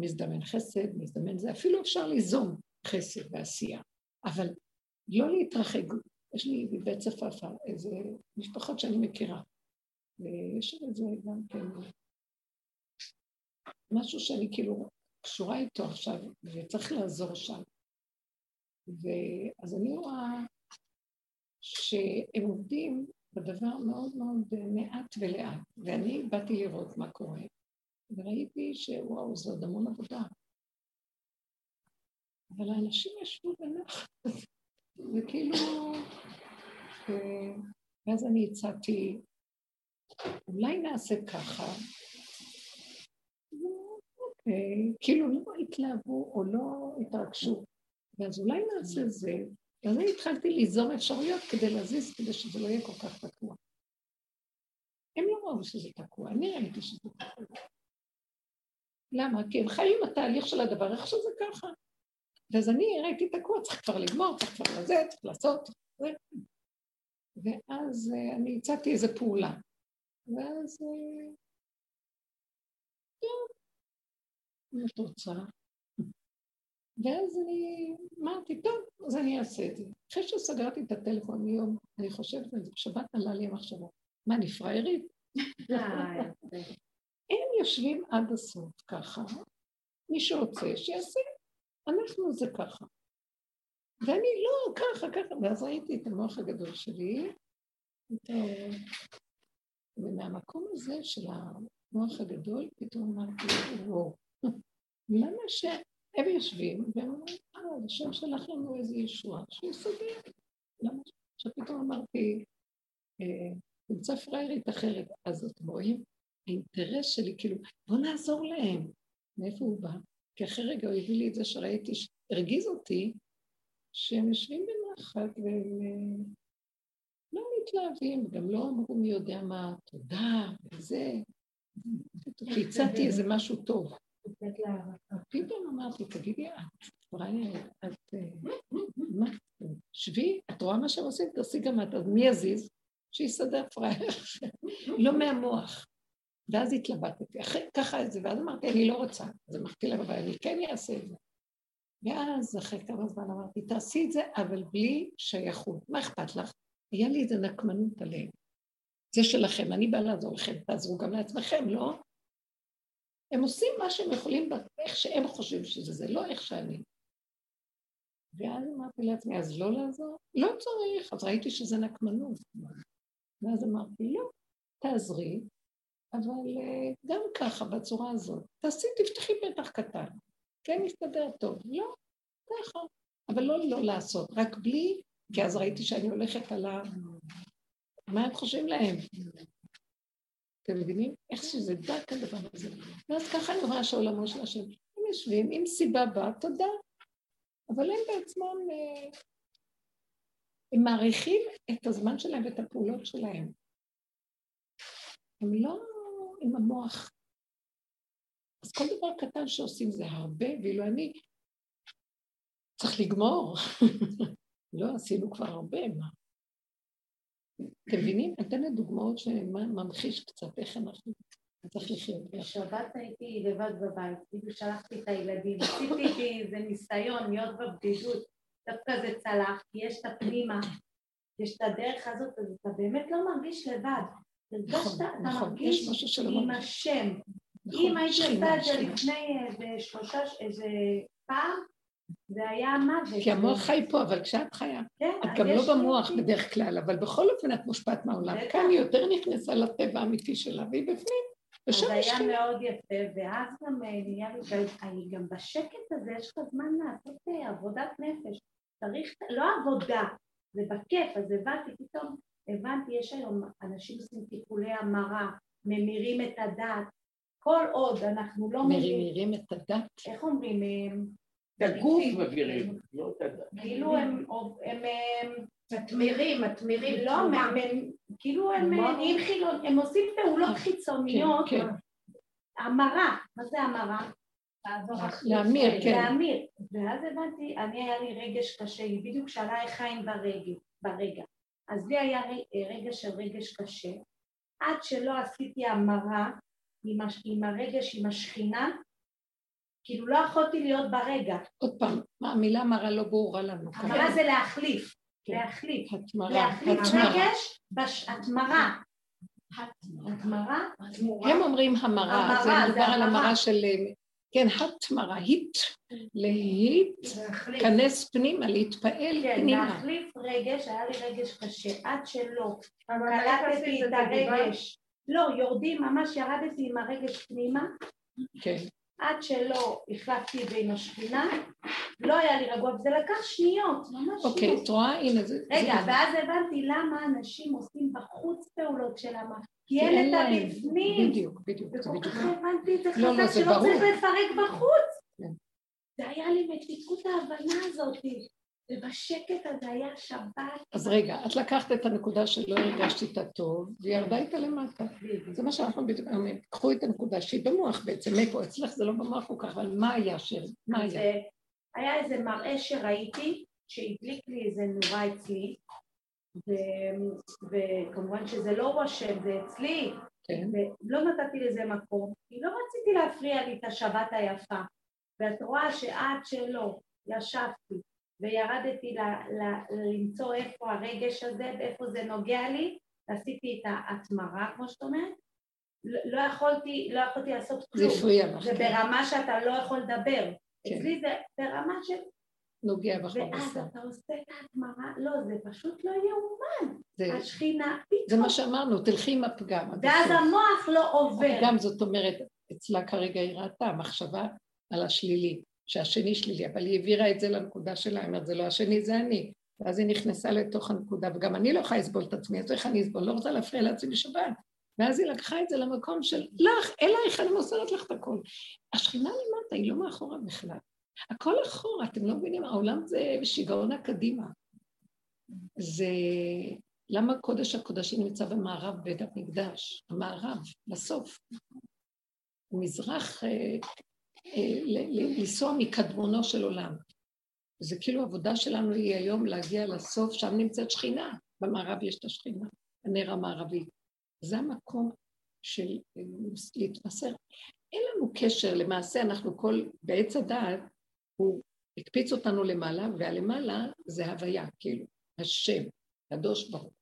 מזדמן חסד, מזדמן זה, אפילו אפשר ליזום חסד ועשייה, אבל לא להתרחק. יש לי בבית צפאפא איזה משפחות שאני מכירה, ויש איזה גם כן משהו שאני כאילו קשורה איתו עכשיו, וצריך לעזור שם. ואז אני רואה שהם עובדים בדבר מאוד מאוד מעט ולאט, ואני באתי לראות מה קורה, וראיתי שוואו, זה עוד המון עבודה. אבל האנשים ישבו בנחת, וכאילו... ואז אני הצעתי, אולי נעשה ככה, אוקיי, כאילו לא התלהבו או לא התרגשו, ואז אולי נעשה זה, ואז אני התחלתי ליזום אפשרויות כדי להזיז, כדי שזה לא יהיה כל כך תקוע. הם לא ראו שזה תקוע, אני ראיתי שזה תקוע. למה? כי הם חיים התהליך של הדבר, איך שזה ככה. ואז אני ראיתי תקוע, צריך כבר לגמור, צריך כבר לזה, צריך לעשות, זה. ואז uh, אני הצעתי איזו פעולה. ואז... טוב, אם את רוצה. ואז אני אמרתי, טוב, אז אני אעשה את זה. אחרי שסגרתי את הטלפון מיום, אני חושבת על זה, בשבת עלה לי המחשבה, מה, אני פראיירית? הם יושבים עד הסוף ככה, מי שרוצה שיעשה, אנחנו זה ככה. ואני לא, ככה, ככה, ואז ראיתי את המוח הגדול שלי. ומהמקום הזה של המוח הגדול, פתאום אמרתי, וואו, למה שהם יושבים והם אומרים, אה, השם שלח לנו איזה ישועה, שיסדר. למה? שפתאום אמרתי, אה, תמצא פראיירית אחרת. אז אתם רואים? האינטרס שלי, כאילו, בוא נעזור להם. מאיפה הוא בא? כי אחרי רגע הוא הביא לי את זה שראיתי, הרגיז אותי, שהם יושבים בנחת והם לא מתלהבים, גם לא אמרו מי יודע מה, תודה, וזה. כי הצעתי איזה משהו טוב. פתאום אמרתי, תגידי, את פראיירת, את... מה? שבי, את רואה מה שהם עושים? תעשי גם את, אז מי יזיז? שיסדר פראייר, לא מהמוח. ואז התלבטתי, אחרי ככה את זה, ואז אמרתי, אני לא רוצה. אז אמרתי לה, אבל אני כן אעשה את זה. ואז אחרי כמה זמן אמרתי, תעשי את זה, אבל בלי שייכות. מה אכפת לך? היה לי איזה נקמנות עליהם. זה שלכם, אני באה לעזור לכם, תעזרו גם לעצמכם, לא? הם עושים מה שהם יכולים, איך שהם חושבים שזה, זה לא איך שאני. ואז אמרתי לעצמי, אז לא לעזור? לא צריך. אז ראיתי שזה נקמנות. ואז אמרתי, לא, תעזרי, אבל אה, גם ככה, בצורה הזאת. תעשי, תפתחי פתח קטן. כן, יסתדר טוב. לא, ככה. אבל לא לא לעשות, רק בלי, כי אז ראיתי שאני הולכת על ה... מה הם חושבים להם? אתם מבינים? איך שזה דק הדבר הזה. ואז ככה אני רואה שעולמו של השם. הם יושבים, עם סיבה באה, תודה. אבל הם בעצמם, אה, הם מעריכים את הזמן שלהם ואת הפעולות שלהם. הם לא עם המוח. אז כל דבר קטן שעושים זה הרבה, ואילו אני צריך לגמור. לא, עשינו כבר הרבה, מה? אתם מבינים? אתן דוגמאות שממחיש קצת איך אנחנו צריך לחיות. בשבת הייתי לבד בבית, כאילו שלחתי את הילדים, עשיתי איזה ניסיון להיות בבדידות, דווקא זה צלח, כי יש את הפנימה, יש את הדרך הזאת, אז אתה באמת לא מרגיש לבד. הרגשת, אתה מרגיש עם. השם. נכון, אם שכינה, עושה את זה. לפני שלושה, איזה פעם, זה היה מוות. כי המוח חי פה, אבל כשאת חיה, כן, את גם לא במוח. בדרך כלל, אבל בכל אופן את מושפעת מהעולם. כאן היא יותר נכנסה לטבע האמיתי שלה, והיא בפנים. ושם יש היה. מאוד יפה, ואז גם אה, נהיה לי, גם בשקט הזה, יש לך זמן לעשות אה, עבודת נפש. צריך, לא עבודה, זה בכיף, אז הבנתי, פתאום הבנתי, יש היום אנשים עושים טיפולי המרה, ממירים את הדת, כל עוד אנחנו לא מבינים, מרימים את הדת. איך אומרים, את הגוף מבהירים, לא את הדת. כאילו הם, הם, הם מתמירים, מתמירים. לא, כאילו הם מה? נהיים חילון, הם עושים פעולות חיצוניות, כן, כן. המרה, מה זה המרה? להמיר, כן. להמיר. ואז הבנתי, אני היה לי רגש קשה, היא בדיוק שאלה איך חיים ברגע. אז לי היה ר- רגע של רגש קשה, עד שלא עשיתי המרה עם, הש- עם הרגש, עם השכינה, כאילו לא יכולתי להיות ברגע. עוד פעם, המילה מרה לא ברורה לנו. המרה זה להחליף, כן. להחליף. התמרה, להחליף התמרה. רגש, התמרה. התמרה, הם אומרים המרה, זה מדובר על. המרה של, כן, התמרה, היט, להיט, להחליף. כנס פנימה, להתפעל כן, פנימה. להחליף רגש, היה לי רגש קשה, עד שלא קלטתי את? הרגש. לא, יורדים, ממש ירדתי עם הרגש פנימה, כן, עד שלא החלפתי זה עם השכינה, לא היה לי רגוע, וזה לקח שניות, ממש אוקיי, שניות. את רואה? הנה זה... רגע, זה- ואז הבנתי למה אנשים עושים בחוץ פעולות של המה, כי אין את. הבפנים. בדיוק, בדיוק, זה וכל. כך הבנתי את זה לא, לא, חזק זה שלא ברור. צריך לפרק בחוץ. כן. זה היה לי מתיקות ההבנה הזאת, ובשקט הזה היה שבת. אז רגע, את לקחת את הנקודה שלא הרגשת איתה טוב, והיא ירדה איתה למטה. זה מה שאנחנו בדיוק אומרים, קחו את הנקודה שהיא במוח בעצם, מאיפה? אצלך זה לא במוח כל כך, אבל מה היה שם? מה היה? אה, היה איזה מראה שראיתי, שהדליק לי איזה נורה אצלי, וכמובן שזה לא הוא אשם, זה אצלי, כן. ולא נתתי לזה מקום, כי לא רציתי להפריע לי את השבת היפה. ואת רואה שעד שלא ישבתי וירדתי ל- ל- למצוא איפה הרגש הזה ואיפה זה נוגע לי, ועשיתי את ההתמרה, כמו שאת אומרת, לא, לא יכולתי, לא יכולתי לעשות זה כלום. זה כן. ברמה שאתה לא יכול לדבר. כן. אצלי זה ברמה של... נוגע בך ואז בבשר. אתה עושה את ההתמרה, לא, זה פשוט לא יאומן. זה- השכינה, זה פתאום. מה שאמרנו, תלכי עם הפגם. ואז. המוח לא עובר. גם זאת אומרת, אצלה כרגע היא ראתה מחשבה על השלילי, שהשני שלילי, אבל היא העבירה את זה לנקודה שלה, היא אומרת, זה לא השני, זה אני. ואז היא נכנסה לתוך הנקודה, וגם אני לא יכולה לסבול את עצמי, אז איך אני אסבול? לא רוצה להפריע לעצמי בשבת. ואז היא לקחה את זה למקום של, לך, אלייך, אני מוסרת לך את הכל. השכינה למטה, היא לא מאחורה בכלל. הכל אחורה, אתם לא מבינים, העולם זה שיגעון הקדימה. זה... למה קודש הקודשים נמצא במערב בית המקדש? המערב, בסוף. מזרח, אה, לנסוע מקדמונו של עולם. זה כאילו העבודה שלנו היא היום להגיע לסוף, שם נמצאת שכינה, במערב יש את השכינה, הנר המערבי. זה המקום של אה, להתמסר. אין לנו קשר, למעשה אנחנו כל, בעץ הדעת, הוא הקפיץ אותנו למעלה, והלמעלה זה הוויה, כאילו, השם, קדוש ברוך.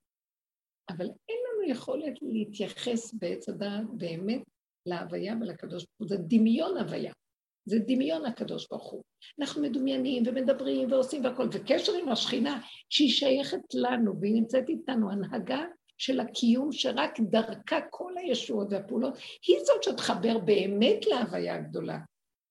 אבל אין לנו יכולת להתייחס בעץ הדעת באמת להוויה ולקדוש ברוך הוא, זה דמיון הוויה, זה דמיון הקדוש ברוך הוא. אנחנו מדומיינים ומדברים ועושים והכול, וקשר עם השכינה שהיא שייכת לנו והיא נמצאת איתנו, הנהגה של הקיום שרק דרכה כל הישועות והפעולות, היא זאת שתחבר באמת להוויה הגדולה.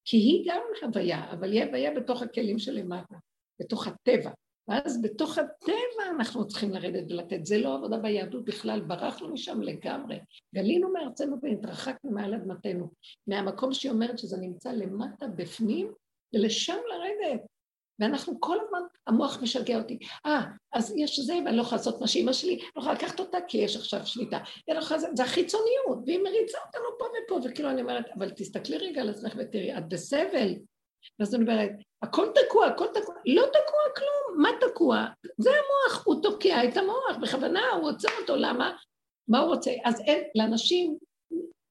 כי היא גם הוויה, אבל היא הוויה בתוך הכלים שלמטה, בתוך הטבע. ואז בתוך הטבע אנחנו צריכים לרדת ולתת. זה לא עבודה ביהדות בכלל, ברחנו משם לגמרי. גלינו מארצנו והתרחקנו מעל אדמתנו. מהמקום שהיא אומרת שזה נמצא למטה בפנים, ולשם לרדת. ואנחנו כל הזמן, המוח משגע אותי. אה, אז יש זה, ואני לא יכולה לעשות מה שאימא שלי, לא יכולה לקחת אותה כי יש עכשיו שליטה. אני לא יכולה, זה החיצוניות, והיא מריצה אותנו פה ופה, וכאילו אני אומרת, אבל תסתכלי רגע על עצמך ותראי, את בסבל. ואז אני אומרת, הכל תקוע, הכל תקוע, לא תקוע כלום, מה תקוע? זה המוח, הוא תוקע את המוח, בכוונה הוא עוצר אותו, למה? מה הוא רוצה? אז אין, לאנשים,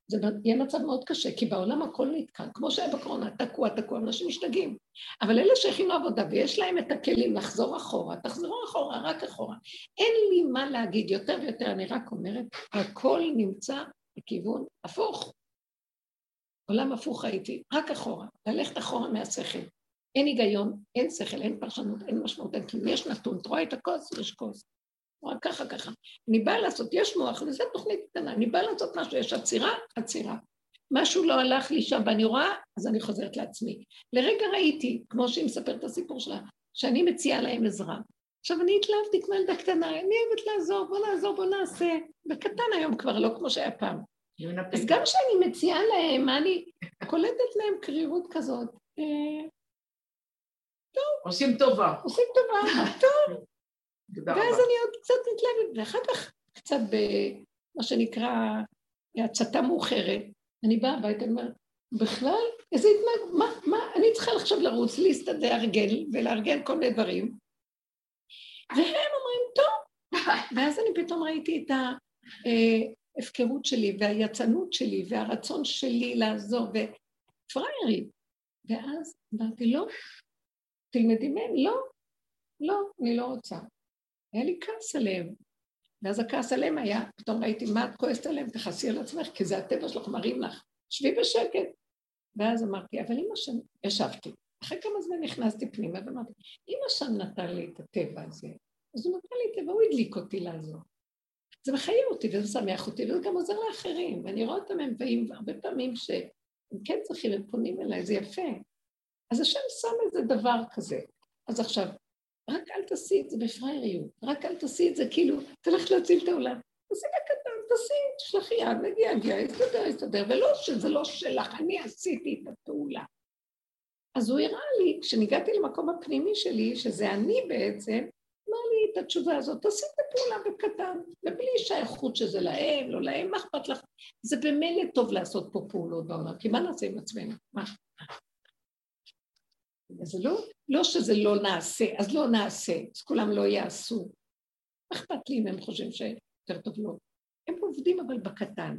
זה יהיה מצב מאוד קשה, כי בעולם הכל נתקע, כמו שהיה בקורונה, תקוע, תקוע, אנשים משתגעים. אבל אלה שהכינו עבודה ויש להם את הכלים לחזור אחורה, תחזרו אחורה, רק אחורה. אין לי מה להגיד יותר ויותר, אני רק אומרת, הכל נמצא בכיוון הפוך. עולם הפוך הייתי, רק אחורה, ללכת אחורה מהשכל. אין היגיון, אין שכל, אין פרשנות, אין משמעות, אין כלום. יש נתון, את רואה את הכוס? יש כוס. רק ככה ככה. אני באה לעשות, יש מוח, וזו תוכנית קטנה, אני באה לעשות משהו, יש עצירה, עצירה. משהו לא הלך לי שם ואני רואה, אז אני חוזרת לעצמי. לרגע ראיתי, כמו שהיא מספרת את הסיפור שלה, שאני מציעה להם עזרה. עכשיו, אני התלהבתי כמו ילדה קטנה, אני אוהבת לעזור, בוא נעזור, בוא נעשה. בקטן היום כבר, לא כמו שהיה פעם. אז גם כשאני מציעה להם, מה אני קולטת להם קרירות כזאת. אה, טוב. עושים טובה. עושים טובה, טוב. ואז אני עוד קצת מתלהבת, ואחר כך קצת במה שנקרא הצתה מאוחרת, אני באה הביתה, אני אומרת, בכלל, איזה התנהג, מה, מה, אני צריכה עכשיו לרוץ, להסתדר, לארגן ולארגן כל מיני דברים, והם אומרים, טוב. ואז אני פתאום ראיתי את ההפקרות שלי והיצנות שלי והרצון שלי לעזור, ופריירי. ואז אמרתי, לא, תלמדי מהם, לא, לא, אני לא רוצה. היה לי כעס עליהם. ואז הכעס עליהם היה, פתאום ראיתי, מה את כועסת עליהם? תכעסי על עצמך, כי זה הטבע שלך, מראים לך. שבי בשקט. ואז אמרתי, אבל אמא שם, ישבתי. אחרי כמה זמן נכנסתי פנימה ואמרתי, אמא שם נתן לי את הטבע הזה, אז הוא נתן לי טבע, הוא הדליק אותי לעזור. זה מחיה אותי וזה משמח אותי, וזה גם עוזר לאחרים. ואני רואה אותם, הם באים הרבה פעמים שהם כן צריכים, הם פונים אליי, זה יפה. אז השם שם איזה דבר כזה. אז עכשיו, רק אל תעשי את זה בפרייריות, רק אל תעשי את זה כאילו, הולכת להציל את העולם. תעשי בקטן, תעשי, תשלחי יד, נגיע, נגיע, יסתדר, יסתדר, ולא שזה לא שלך, אני עשיתי את הפעולה. אז הוא הראה לי, כשניגעתי למקום הפנימי שלי, שזה אני בעצם, את התשובה הזאת, תעשי את הפעולה בקטן, ובלי שייכות שזה להם, לא להם, מה אכפת לך? זה במילא טוב לעשות פה פעולות בעולם, כי מה נעשה עם עצמנו? מה? אז לא, לא שזה לא נעשה, אז לא נעשה, אז כולם לא יעשו. מה אכפת לי אם הם חושבים שיותר טוב לא? הם עובדים אבל בקטן.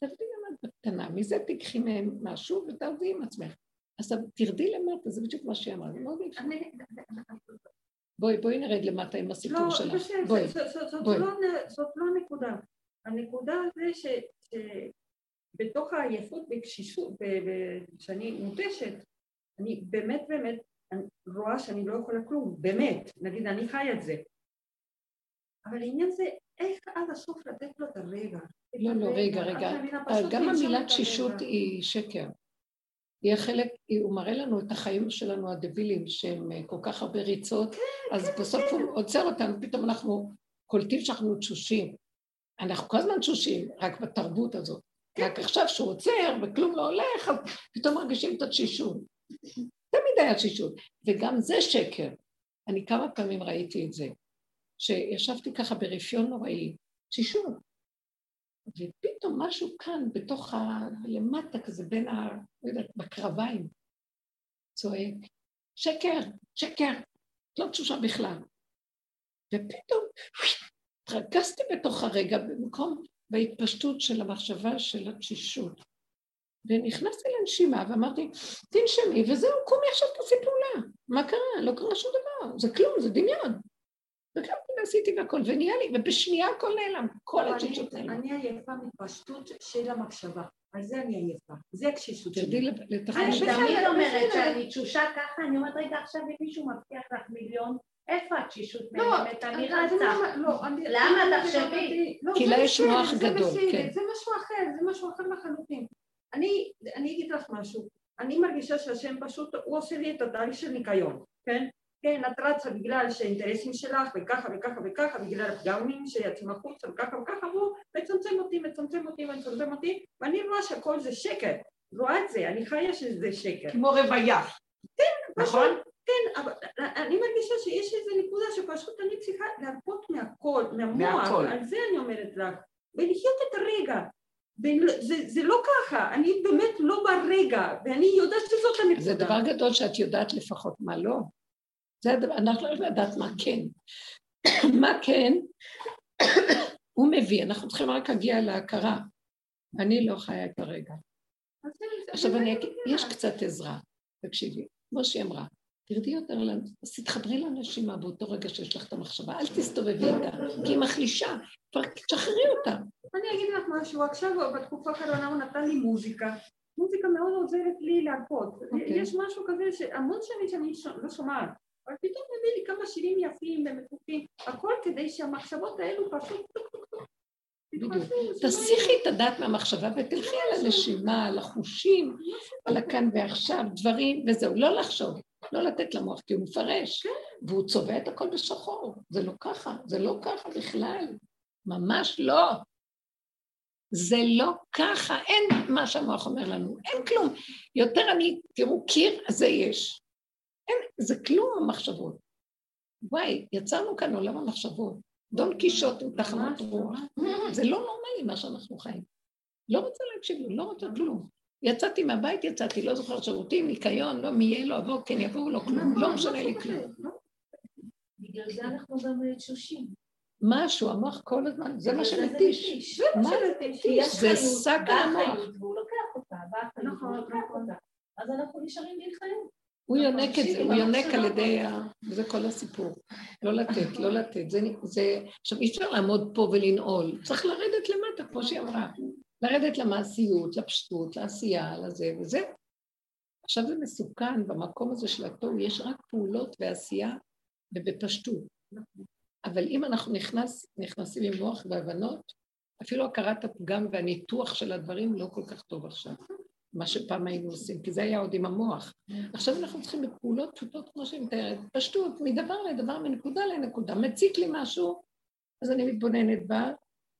תעבדי את בקטנה, מזה תיקחי מהם משהו ותעבדי עם עצמך. אז תרדי למטה, זה בדיוק מה שהיא אמרה, זה מאוד יפה. בואי, בואי נרד למטה עם הסיפור לא, שלך. בסדר, בואי, זאת-. לא הנ- זאת לא הנקודה. הנקודה זה ש- שבתוך העייפות וקשישות, ב- ב- שאני מותשת, אני באמת באמת אני רואה שאני לא יכולה כלום, באמת, נגיד אני חי את זה. אבל העניין זה איך עד הסוף לתת לו את הרגע. לא, לא, רגע. רגע. פשוט גם המילה תשישות. היא שקר. היא החלק, היא- הוא מראה לנו את החיים שלנו הדבילים, שהם אה, כל כך הרבה ריצות, אז בסוף הוא עוצר אותנו, פתאום אנחנו קולטים שאנחנו תשושים. אנחנו כל הזמן תשושים, רק בתרבות הזאת. רק עכשיו שהוא עוצר וכלום לא הולך, אז פתאום מרגישים את התשישות. תמיד היה תשישות, וגם זה שקר. אני כמה פעמים ראיתי את זה, שישבתי ככה ברפיון נוראי, תשישות. ופתאום משהו כאן, בתוך ה... למטה כזה, בין ה... לא יודעת, בקרביים, צועק, שקר, שקר, את לא תשושה בכלל. ופתאום התרכזתי בתוך הרגע במקום, בהתפשטות של המחשבה של התשישות. ונכנסתי לנשימה ואמרתי, תנשמי וזהו, קומי עכשיו תעשי פעולה. מה קרה? לא קרה שום דבר, זה כלום, זה דמיון. וקמתי ועשיתי והכל, ונהיה לי, ובשנייה הכל נעלם, כל אבל התשישות אני-. אני עייפה מפשטות של המחשבה, על זה אני עייפה, זה הקשישות שלי. לתחום אני של... תמיד אומרת. שאני תשושה ככה, אני אומרת, רגע, עכשיו אם מישהו מבטיח לך מיליון, איפה התשישות נעלמת? אני רצה. למה- אני-? אני- תחשבי. כי לה יש מוח גדול, כן. זה משהו אחר, זה משהו אחר לחלוטין. אני אני אגיד לך משהו, אני מרגישה שהשם פשוט, הוא עושה לי את התהליך של ניקיון, כן? כן, את רצה בגלל שהאינטרסים שלך וככה וככה וככה, בגלל הפגמים שיצאים החוצה וככה וככה, והוא מצמצם אותי, מצמצם אותי, מצמצם אותי, ואני רואה שהכל זה שקר, רואה את זה, אני חיה שזה שקר. כמו רוויה. נכון? כן, אבל אני מרגישה שיש איזו נקודה שפשוט אני צריכה להרפות מהכל, מהמוח, מהכל. על זה אני אומרת לך, ולחיות את הרגע. זה, זה לא ככה, אני באמת לא ברגע, ואני יודעת שזאת הנקודה. זה דבר גדול שאת יודעת לפחות מה לא. זה הדבר, אנחנו לא יודעים לדעת מה כן. מה כן, הוא מביא, אנחנו צריכים רק להגיע להכרה. אני לא חיה זה- עכשיו אני אגיד. יש קצת עזרה, תקשיבי, כמו שהיא אמרה, תרדי יותר, אז תתחברי לנשימה באותו רגע שיש לך את המחשבה, אל תסתובבי איתה, כי היא מחלישה, כבר תשחררי אותה. אני אגיד לך משהו, עכשיו בתקופה האחרונה הוא נתן לי מוזיקה. מוזיקה מאוד עוזרת לי להרפות. אוקיי. יש משהו כזה שהמון שנים שאני לא שומעת, אבל פתאום מביא לי כמה שירים יפים ומתוקים, הכל כדי שהמחשבות האלו פשוט טוק טוק טוק. תסיחי את הדעת מהמחשבה ותלכי על הנשימה, על החושים, על הכאן ועכשיו, דברים, וזהו, לא לחשוב, לא לתת למוח, כי הוא מפרש, והוא צובע את הכל בשחור. זה לא ככה, זה לא ככה בכלל, ממש לא. זה לא ככה, אין מה שהמוח אומר לנו, אין כלום. יותר אני, תראו, קיר, זה יש. אין, זה כלום המחשבות. וואי, יצרנו כאן עולם המחשבות. דון קישוט עם תחנות רוח. זה לא נורמלי מה שאנחנו חיים. לא רוצה להקשיב לו, לא רוצה כלום. יצאתי מהבית, יצאתי, לא זוכר שירותים, ניקיון, לא מי יהיה לו, אבוא, כן יבואו לו, כלום, לא משנה לי כלום. בגלל זה אנחנו גם תשושים. משהו, המוח כל הזמן, זה מה שמתיש. מתיש. מה זה כי מתיש? יש זה שק המוח. והוא לוקח אותה, נכון, והוא לוקח נכון. אותה. אז אנחנו נשארים בלי חיות. הוא נכון, יונק את זה, הוא יונק. על ידי ה... זה כל הסיפור. לא לתת, לא לתת. זה, זה... עכשיו, אי אפשר לעמוד פה ולנעול. צריך לרדת למטה, כמו שהיא אמרה. לרדת למעשיות, לפשטות, לעשייה, לזה וזה. עכשיו זה מסוכן, במקום הזה של התוהו יש רק פעולות ועשייה ובפשטות. אבל אם אנחנו נכנס, נכנסים עם מוח והבנות, אפילו הכרת הפגם והניתוח של הדברים לא כל כך טוב עכשיו, מה שפעם היינו עושים, כי זה היה עוד עם המוח. עכשיו אנחנו צריכים בפעולות פשוטות, כמו שהיא מתארת, פשטות, מדבר לדבר, מנקודה לנקודה. מציק לי משהו, אז אני מתבוננת בה,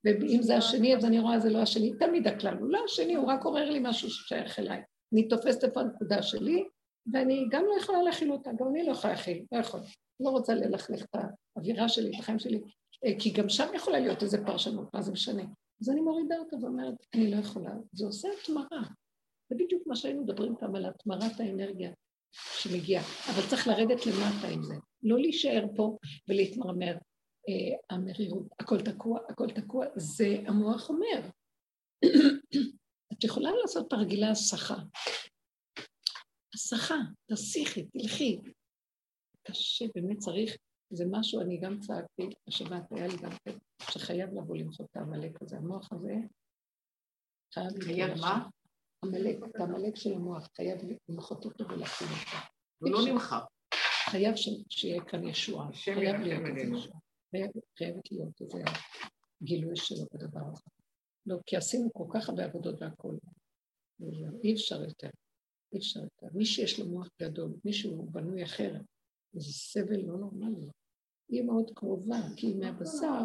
ואם זה השני, אז אני רואה זה לא השני, תמיד הכלל הוא לא השני, הוא רק עורר לי משהו ששייך אליי. אני תופסת איפה הנקודה שלי, ואני גם לא יכולה להכיל אותה, גם אני לא יכולה להכיל, לא יכולה. לא רוצה ללכלך את האווירה שלי, את החיים שלי, אה, כי גם שם יכולה להיות איזו פרשנות, מה זה משנה? אז אני מורידה אותה ואומרת, אני לא יכולה. זה עושה התמרה. זה בדיוק מה שהיינו מדברים פעם על התמרת האנרגיה שמגיעה. אבל צריך לרדת למטה עם זה. לא להישאר פה ולהתמרמר. אה, המרירות, הכל תקוע, הכל תקוע, זה המוח אומר. את יכולה לעשות תרגילי הסחה. הסחה, תסיכי, תלכי. קשה, באמת צריך, זה משהו, אני גם צעקתי, השבת היה לי גם כן, שחייב לבוא למחות את העמלק הזה. המוח הזה חייב... חייב מה? עמלק, את העמלק של המוח, חייב למחות אותו ולהכין אותו. הוא לא נמחק. חייב שיהיה כאן ישועה, חייב להיות איזה. ישועה. חייב- חייבת להיות איזה גילוי שלו בדבר הזה. לא, כי עשינו כל כך הרבה עבודות והכול. אי אפשר יותר. אי אפשר יותר. מי שיש לו מוח גדול, מי שהוא בנוי אחרת, זה סבל לא נורמלי. היא מאוד קרובה, כי מהבשר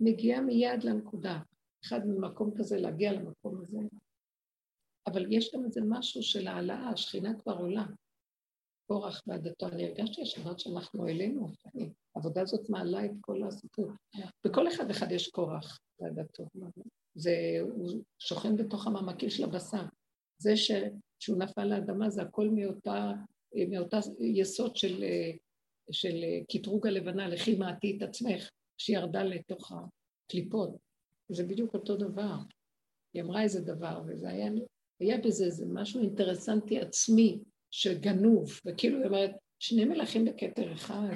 מגיעה מיד לנקודה. אחד ממקום כזה להגיע למקום הזה. אבל יש גם איזה משהו של העלאה, השכינה כבר עולה. קורח ועדתו, אני הרגשתי השבת שאנחנו העלינו, העבודה הזאת מעלה את כל הסיפור. בכל אחד אחד יש קורח ועדתו. זה, הוא שוכן בתוך המעמקים של הבשר. זה ש, שהוא נפל לאדמה זה הכל מאותה, מאותה יסוד של, של קטרוג הלבנה, לכי מעטי את עצמך, שירדה לתוך הקליפות. זה בדיוק אותו דבר. היא אמרה איזה דבר, וזה היה, היה בזה איזה משהו אינטרסנטי עצמי, שגנוב, וכאילו היא אומרת, שני מלכים בכתר אחד, מה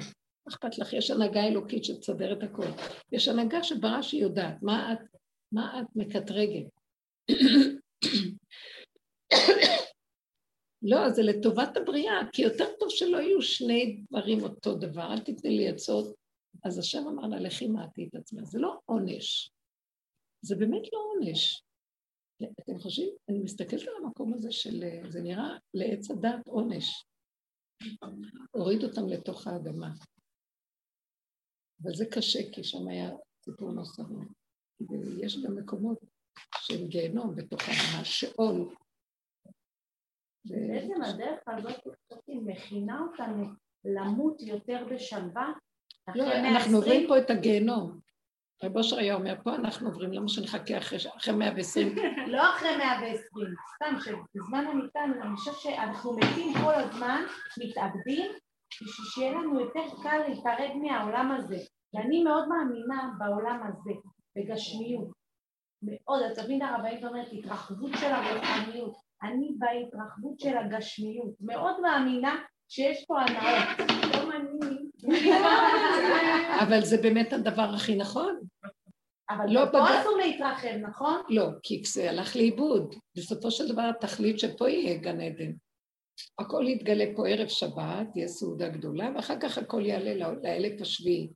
אכפת לך? יש הנהגה אלוקית שתסדר את הכל. יש הנהגה שברא שהיא יודעת, מה את, מה את מקטרגת? לא, זה לטובת הבריאה, כי יותר טוב שלא יהיו שני דברים אותו דבר, אל תתני לי עצות. אז השם אמר לה, לכי מעטי את עצמך. זה לא עונש, זה באמת לא עונש. אתם חושבים, אני מסתכלת על המקום הזה של, זה נראה לעץ הדת עונש. הוריד אותם לתוך האדמה. אבל זה קשה, כי שם היה סיפור נוסף. ויש גם מקומות של גיהנום בתוך האדמה, שאול. בעצם הדרך הזאת מכינה אותנו למות יותר בשלווה. לא, אנחנו עוברים 120, פה את הגיהנום. רב אושר היה אומר, פה אנחנו עוברים, למה שנחכה אחרי ש- אחרי 120? לא אחרי 120, סתם שבזמן הניתן, אני חושבת שאנחנו מתים כל הזמן, מתאבדים, בשביל שיהיה לנו יותר קל להיפרד מהעולם הזה. ואני מאוד מאמינה בעולם הזה, בגשמיות. מאוד, אז תמיד הרבנית אומרת, התרחבות של הרוחניות, אני בהתרחבות של הגשמיות, מאוד מאמינה שיש פה הנאות, לא אני. אבל זה באמת הדבר הכי נכון. אבל לא פה בגלל- אסור להתרחב, נכון? לא, כי זה הלך לאיבוד. בסופו של דבר התכלית שפה יהיה גן עדן. הכל יתגלה פה ערב שבת, תהיה סעודה גדולה, ואחר כך הכל יעלה לא- לאלף השביעי,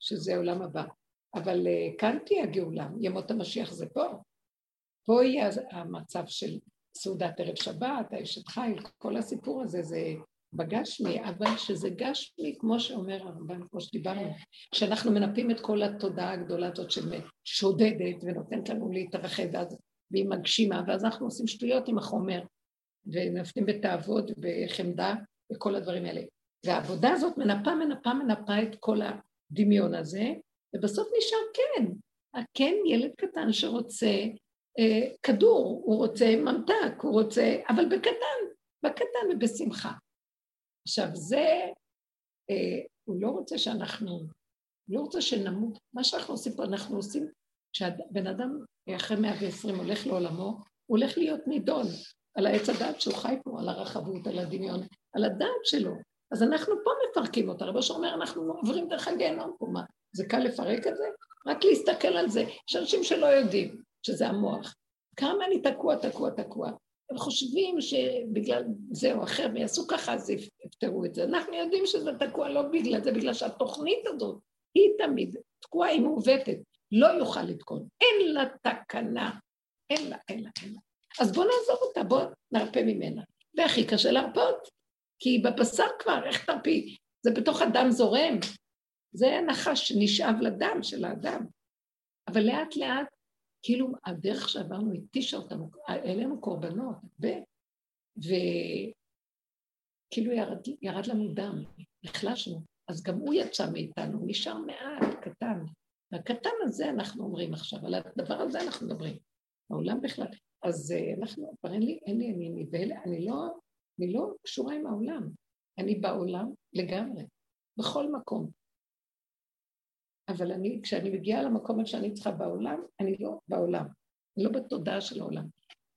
שזה העולם הבא. אבל אה, כאן תהיה הגאולה, ימות המשיח זה פה. פה יהיה המצב של סעודת ערב שבת, האשת חיל, כל הסיפור הזה זה בגשמי, אבל שזה גשמי, כמו שאומר הרמב"ן, כמו שדיברנו, כשאנחנו מנפים את כל התודעה הגדולה הזאת ששודדת ונותנת לנו להתרחב, ואז, והיא מגשימה, ואז אנחנו עושים שטויות עם החומר, ונפנים בתאוות ובחמדה וכל הדברים האלה. והעבודה הזאת מנפה, מנפה, מנפה את כל הדמיון הזה, ובסוף נשאר כן. הכן ילד קטן שרוצה אה, כדור, הוא רוצה ממתק, הוא רוצה, אבל בקטן, בקטן ובשמחה. עכשיו זה, אה, הוא לא רוצה שאנחנו, הוא לא רוצה שנמות. מה שאנחנו עושים פה, אנחנו עושים, כשבן אדם אחרי 120 הולך לעולמו, הוא הולך להיות נידון על העץ הדעת שהוא חי פה, על הרחבות, על הדמיון, על הדעת שלו. אז אנחנו פה מפרקים אותה. רבו שאומר, אנחנו עוברים דרך הגיהנום פה, מה? זה קל לפרק את זה? רק להסתכל על זה. יש אנשים שלא יודעים שזה המוח. כמה אני תקוע, תקוע, תקוע. הם חושבים שבגלל זה או אחר, ויעשו ככה, אז יפתרו את זה. אנחנו יודעים שזה תקוע לא בגלל זה, בגלל שהתוכנית הזאת היא תמיד תקועה, היא מעוותת. לא יוכל לתקון. אין לה תקנה. אין לה, אין לה, אין לה. אז בואו נעזוב אותה, בואו נרפה ממנה. והכי קשה להרפות, כי בבשר כבר, איך תרפי? זה בתוך הדם זורם. זה הנחש שנשאב לדם של האדם. אבל לאט לאט, כאילו הדרך שעברנו התישה אותנו, העלינו קורבנות, וכאילו ירד, ירד לנו דם, נחלשנו. אז גם הוא יצא מאיתנו, נשאר מעט, קטן. והקטן הזה אנחנו אומרים עכשיו, על הדבר הזה אנחנו מדברים. העולם בכלל. אז אנחנו, כבר אין לי, אין לי, אני נבהלת, אני לא, אני לא קשורה עם העולם. אני בעולם לגמרי, בכל מקום. אבל אני, כשאני מגיעה למקום שאני צריכה בעולם, אני לא בעולם. אני לא בתודעה של העולם.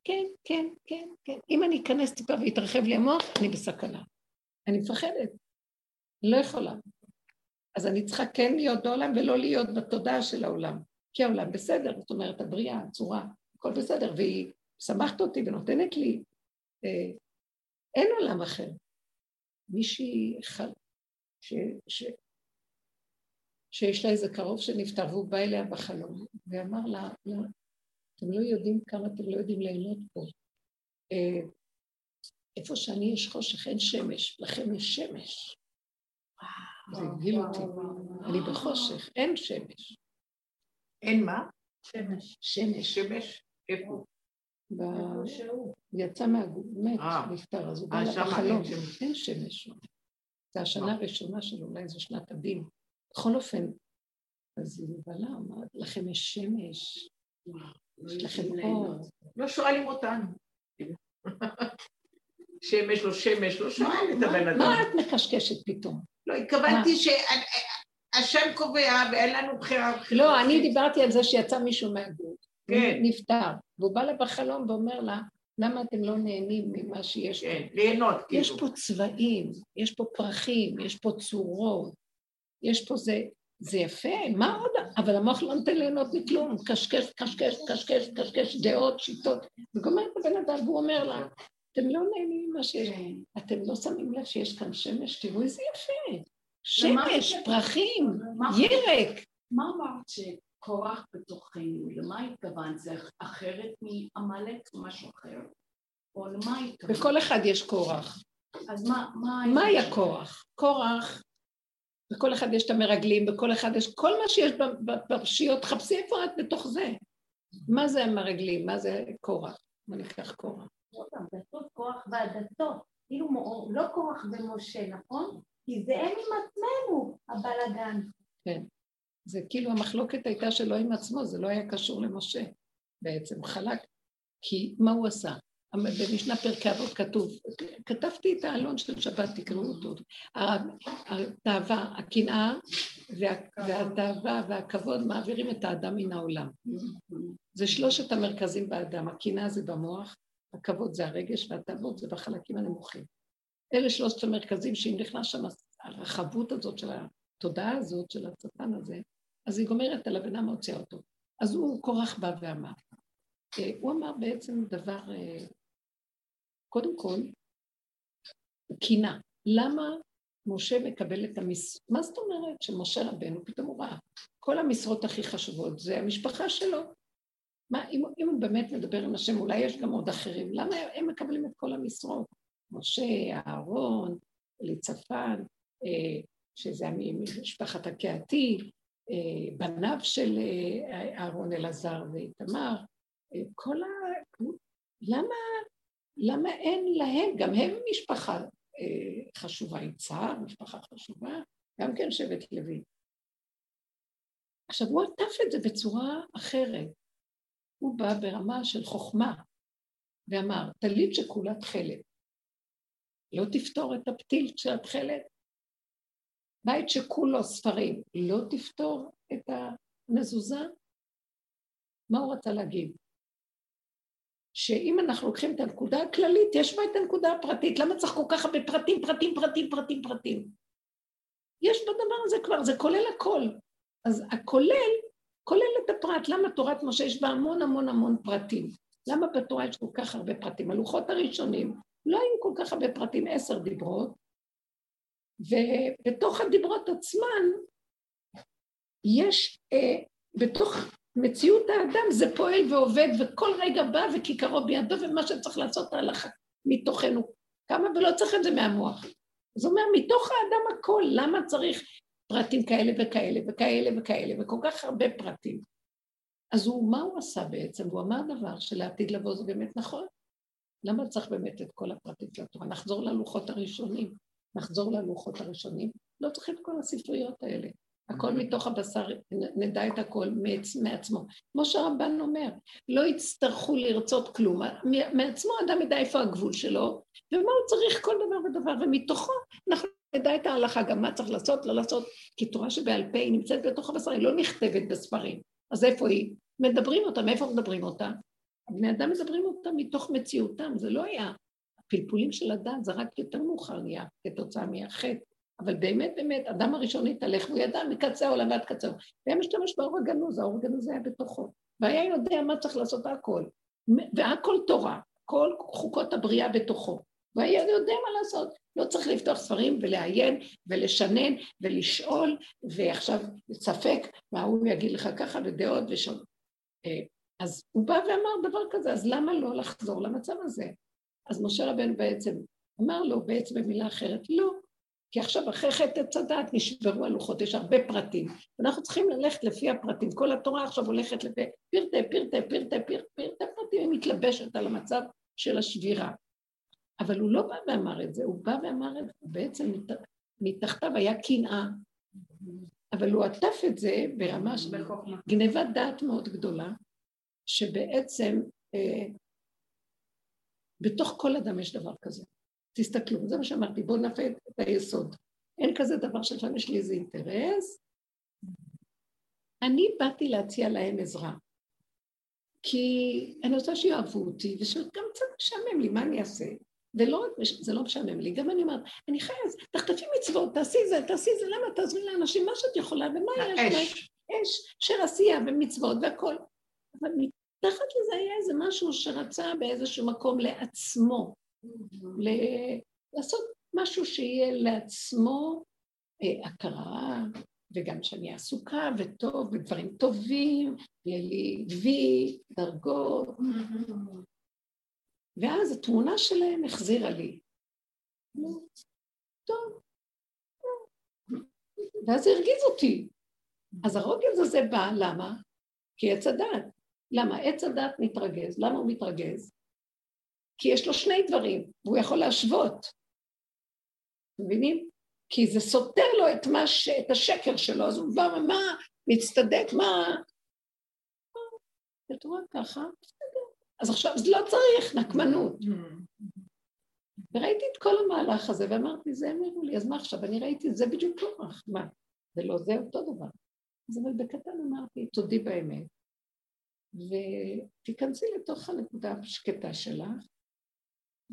כן, כן, כן, כן. אם אני אכנס טיפה ויתרחב לי המוח, אני בסכנה. אני מפחדת. לא יכולה. אז אני צריכה כן להיות בעולם ולא להיות בתודעה של העולם. כי העולם בסדר, זאת אומרת, הבריאה, הצורה, הכל בסדר, והיא שמחת אותי ונותנת לי. אה, אין עולם אחר. מישהי ש, ש, שיש לה איזה קרוב שנפטר, והוא בא אליה בחלום, ואמר לה, לא, אתם לא יודעים כמה אתם לא יודעים ליהנות פה. אה, איפה שאני יש חושך, אין שמש, לכם יש שמש. זה הגדיל אותי. אני בחושך, אין שמש. אין מה? שמש. שמש. שמש? איפה? ב- יצא מהגוף, מת, אה. נפטר, אז הוא בא אה. אין שמש. אין שמש. זו השנה הראשונה שלו, אולי זו שנת הדין. בכל אופן, אז היא בלה, אמרת, לכם יש שמש, יש לכם אור. לא שואלים אותנו. שמש, לא שמש, לא שואלים את הבן אדם. מה את מקשקשת פתאום? לא, התכוונתי שהשם קובע ואין לנו בחירה. לא, אני דיברתי על זה שיצא מישהו מהגוף. כן. נפטר. והוא בא לה בחלום ואומר לה, למה אתם לא נהנים ממה שיש פה? כן, ליהנות, כאילו. יש פה צבעים, יש פה פרחים, יש פה צורות, יש פה זה, זה יפה, מה עוד? אבל המוח לא נותן ליהנות מכלום, קשקש, קשקש, קשקש, קשקש, דעות, שיטות, וגומר את הבן אדם והוא אומר לה, אתם לא נהנים ממה שיש, אתם לא שמים לב שיש כאן שמש, תראו איזה יפה, שמש, פרחים, ירק, מה אמרת שקורח בתוכנו? למה התכוונת? זה אחרת מעמלק או משהו אחר? או למה התכוונת? בכל אחד יש קורח. אז מה... מה מה היה קורח? קורח, בכל אחד יש את המרגלים, בכל אחד יש, כל מה שיש בפרשיות, חפשי איפה את בתוך זה. מה זה המרגלים? מה זה קורח? בוא ניקח קורח. כוח והדתות. כאילו לא כוח במשה, נכון? כי זה הם עם עצמנו, הבלגן. זה כאילו המחלוקת הייתה שלו עם עצמו, זה לא היה קשור למשה בעצם, חלק. כי מה הוא עשה? במשנה פרקי אבות כתוב, כתבתי את העלון של שבת, תקראו אותו. התאווה, הקנאה, וה- והתאווה והכבוד מעבירים את האדם מן העולם. זה שלושת המרכזים באדם, הקנאה זה במוח, הכבוד זה הרגש והתאוות זה בחלקים הנמוכים. אלה שלושת המרכזים שאם נכנס שם הרחבות הזאת של התודעה הזאת, של השטן הזה, אז היא גומרת עליו ואינה מוציאה אותו. אז הוא כורח בא ואמר. אה, הוא אמר בעצם דבר, אה, קודם כל, קינה. למה משה מקבל את המשרות? מה זאת אומרת שמשה רבנו, פתאום הוא ראה, כל המשרות הכי חשובות זה המשפחה שלו. מה, אם, אם הוא באמת מדבר עם השם, אולי יש גם עוד אחרים, למה הם מקבלים את כל המשרות? משה, אהרון, אליצפן, אה, שזה ממשפחת הקהתי, אה, בניו של אה, אהרון אלעזר ואיתמר, כל ה... למה, למה אין להם, גם הם משפחה חשובה, יצהר, משפחה חשובה, גם כן שבט לוי. עכשיו, הוא עטף את זה בצורה אחרת. הוא בא ברמה של חוכמה, ואמר, טלית שכולה תכלת. לא תפתור את הפתיל של התכלת? בית שכולו ספרים, לא תפתור את המזוזה? מה הוא רצה להגיד? שאם אנחנו לוקחים את הנקודה הכללית, יש בה את הנקודה הפרטית. למה צריך כל כך הרבה פרטים, פרטים, פרטים, פרטים, פרטים? יש בדבר הזה כבר, זה כולל הכל. אז הכולל, כולל את הפרט. למה תורת משה יש בה המון המון המון פרטים? למה בתורה יש כל כך הרבה פרטים? הלוחות הראשונים לא היו כל כך הרבה פרטים, עשר דיברות, ובתוך הדיברות עצמן יש, אה, בתוך מציאות האדם זה פועל ועובד וכל רגע בא וכיכרו בידו ומה שצריך לעשות ההלכה מתוכנו. כמה ולא צריך את זה מהמוח. זאת אומרת, מתוך האדם הכל, למה צריך פרטים כאלה וכאלה וכאלה וכאלה וכל כך הרבה פרטים? אז הוא, מה הוא עשה בעצם? הוא אמר דבר שלעתיד לבוא זה באמת נכון. למה צריך באמת את כל הפרטים של התורה? נחזור ללוחות הראשונים. נחזור ללוחות הראשונים. לא צריך את כל הספריות האלה. הכל מתוך הבשר, נדע את הכל מעצ, מעצמו. כמו שהרמב"ן אומר, לא יצטרכו לרצות כלום. מעצמו אדם ידע איפה הגבול שלו, ומה הוא צריך כל דבר ודבר, ומתוכו אנחנו נדע את ההלכה, גם מה צריך לעשות, לא לעשות, כי תורה שבעל פה היא נמצאת בתוך הבשר, היא לא נכתבת בספרים. אז איפה היא? מדברים אותה, מאיפה מדברים אותה? בני אדם מדברים אותה מתוך מציאותם, זה לא היה. הפלפולים של הדת זה רק יותר מאוחר נהיה כתוצאה מהחטא. אבל באמת, באמת, אדם הראשון התהלך, והוא ידע מקצה העולם ועד קצה. והיה משתמש באור הגנוז, האור הגנוז היה בתוכו. והיה יודע מה צריך לעשות הכל. והכל תורה, כל חוקות הבריאה בתוכו. והיה יודע מה לעשות. לא צריך לפתוח ספרים ולעיין ולשנן ולשאול, ועכשיו ספק, וההוא יגיד לך ככה, ודעות ושם. אה, אז הוא בא ואמר דבר כזה, אז למה לא לחזור למצב הזה? אז משה רבנו בעצם אמר לו, בעצם במילה אחרת, לא, כי עכשיו אחרי חטא עץ הדת נשברו הלוחות, יש הרבה פרטים. אנחנו צריכים ללכת לפי הפרטים. כל התורה עכשיו הולכת לפי פרטי, פרטי, פרטי, פרטי, פרטי פרטים, היא מתלבשת על המצב של השבירה. אבל הוא לא בא ואמר את זה, הוא בא ואמר את זה, בעצם מתחתיו היה קנאה, אבל הוא עטף את זה ברמה של גנבת דעת מאוד גדולה, שבעצם אה, בתוך כל אדם יש דבר כזה. תסתכלו, זה מה שאמרתי, בואו נפה את היסוד. אין כזה דבר שלפעמים יש לי איזה אינטרס. אני באתי להציע להם עזרה, כי אני רוצה שיאהבו אותי, ושגם קצת משעמם לי, מה אני אעשה? ולא רק, זה לא משעמם לי, גם אני אומרת, אני חייבת, תחטפי מצוות, תעשי זה, תעשי זה, למה תעזרי לאנשים מה שאת יכולה, ומה יש? אש. אש של עשייה ומצוות והכל. אבל מתחת לזה היה איזה משהו שרצה באיזשהו מקום לעצמו. לעשות משהו שיהיה לעצמו אה, הכרה, וגם שאני עסוקה וטוב, ודברים טובים, יהיה לי וי, דרגות. ואז התמונה שלהם החזירה לי. טוב. ואז זה הרגיז אותי. אז הרוגז הזה בא, למה? כי עץ הדת. למה? עץ הדת מתרגז. למה הוא מתרגז? כי יש לו שני דברים, והוא יכול להשוות. מבינים? כי זה סותר לו את, ש... את השקר שלו, אז הוא בא, מה, מצטדק, מה... את רואה ככה. אז עכשיו, זה לא צריך נקמנות. וראיתי את כל המהלך הזה, ואמרתי, זה הם הראו לי, אז מה עכשיו? אני ראיתי, זה בדיוק כוח, מה? זה לא זה אותו דבר. אז אבל בקטן אמרתי, תודי באמת, ותיכנסי לתוך הנקודה השקטה שלך,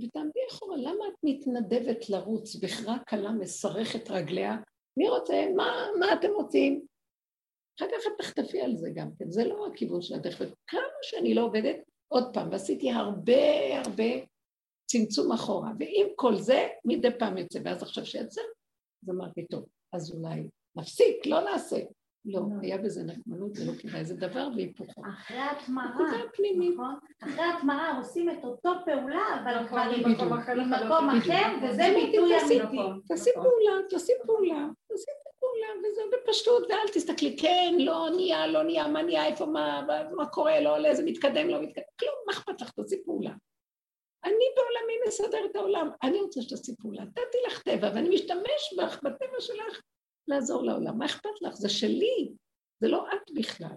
ותעמדי אחורה, למה את מתנדבת לרוץ בחרה קלה מסרכת רגליה? מי רוצה? מה, מה אתם רוצים? אחר כך את תחטפי על זה גם כן, זה לא הכיוון של הדרך. וכמה שאני לא עובדת, עוד פעם, ועשיתי הרבה הרבה צמצום אחורה, ועם כל זה, מדי פעם יוצא, ואז עכשיו שיצא, אז אמרתי, טוב, אז אולי נפסיק, לא נעשה. לא, לא, היה בזה נחמנות ולא כדאי, זה דבר והיפוכו. אחרי פנימית. נכון? אחרי ההטמעה עושים את אותו פעולה, אבל נכון, כבר עם. מקום אחר, עם מקום בדיוק. אחר, וזה ביטוי תעשי- אמיתי. תעשי פעולה, תעשי פעולה, תעשי פעולה, וזה בפשטות, ואל תסתכלי, כן, לא נהיה, לא נהיה, מה נהיה, איפה, מה, מה קורה, לא עולה, זה מתקדם, לא מתקדם, כלום, מה אכפת לך, תעשי פעולה. אני בעולמי מסדר את העולם, אני רוצה שתעשי פעולה. נתתי לך טבע, ואני משתמש בך, בטבע שלך, לעזור לעולם. מה אכפת לך? זה שלי, זה לא את בכלל.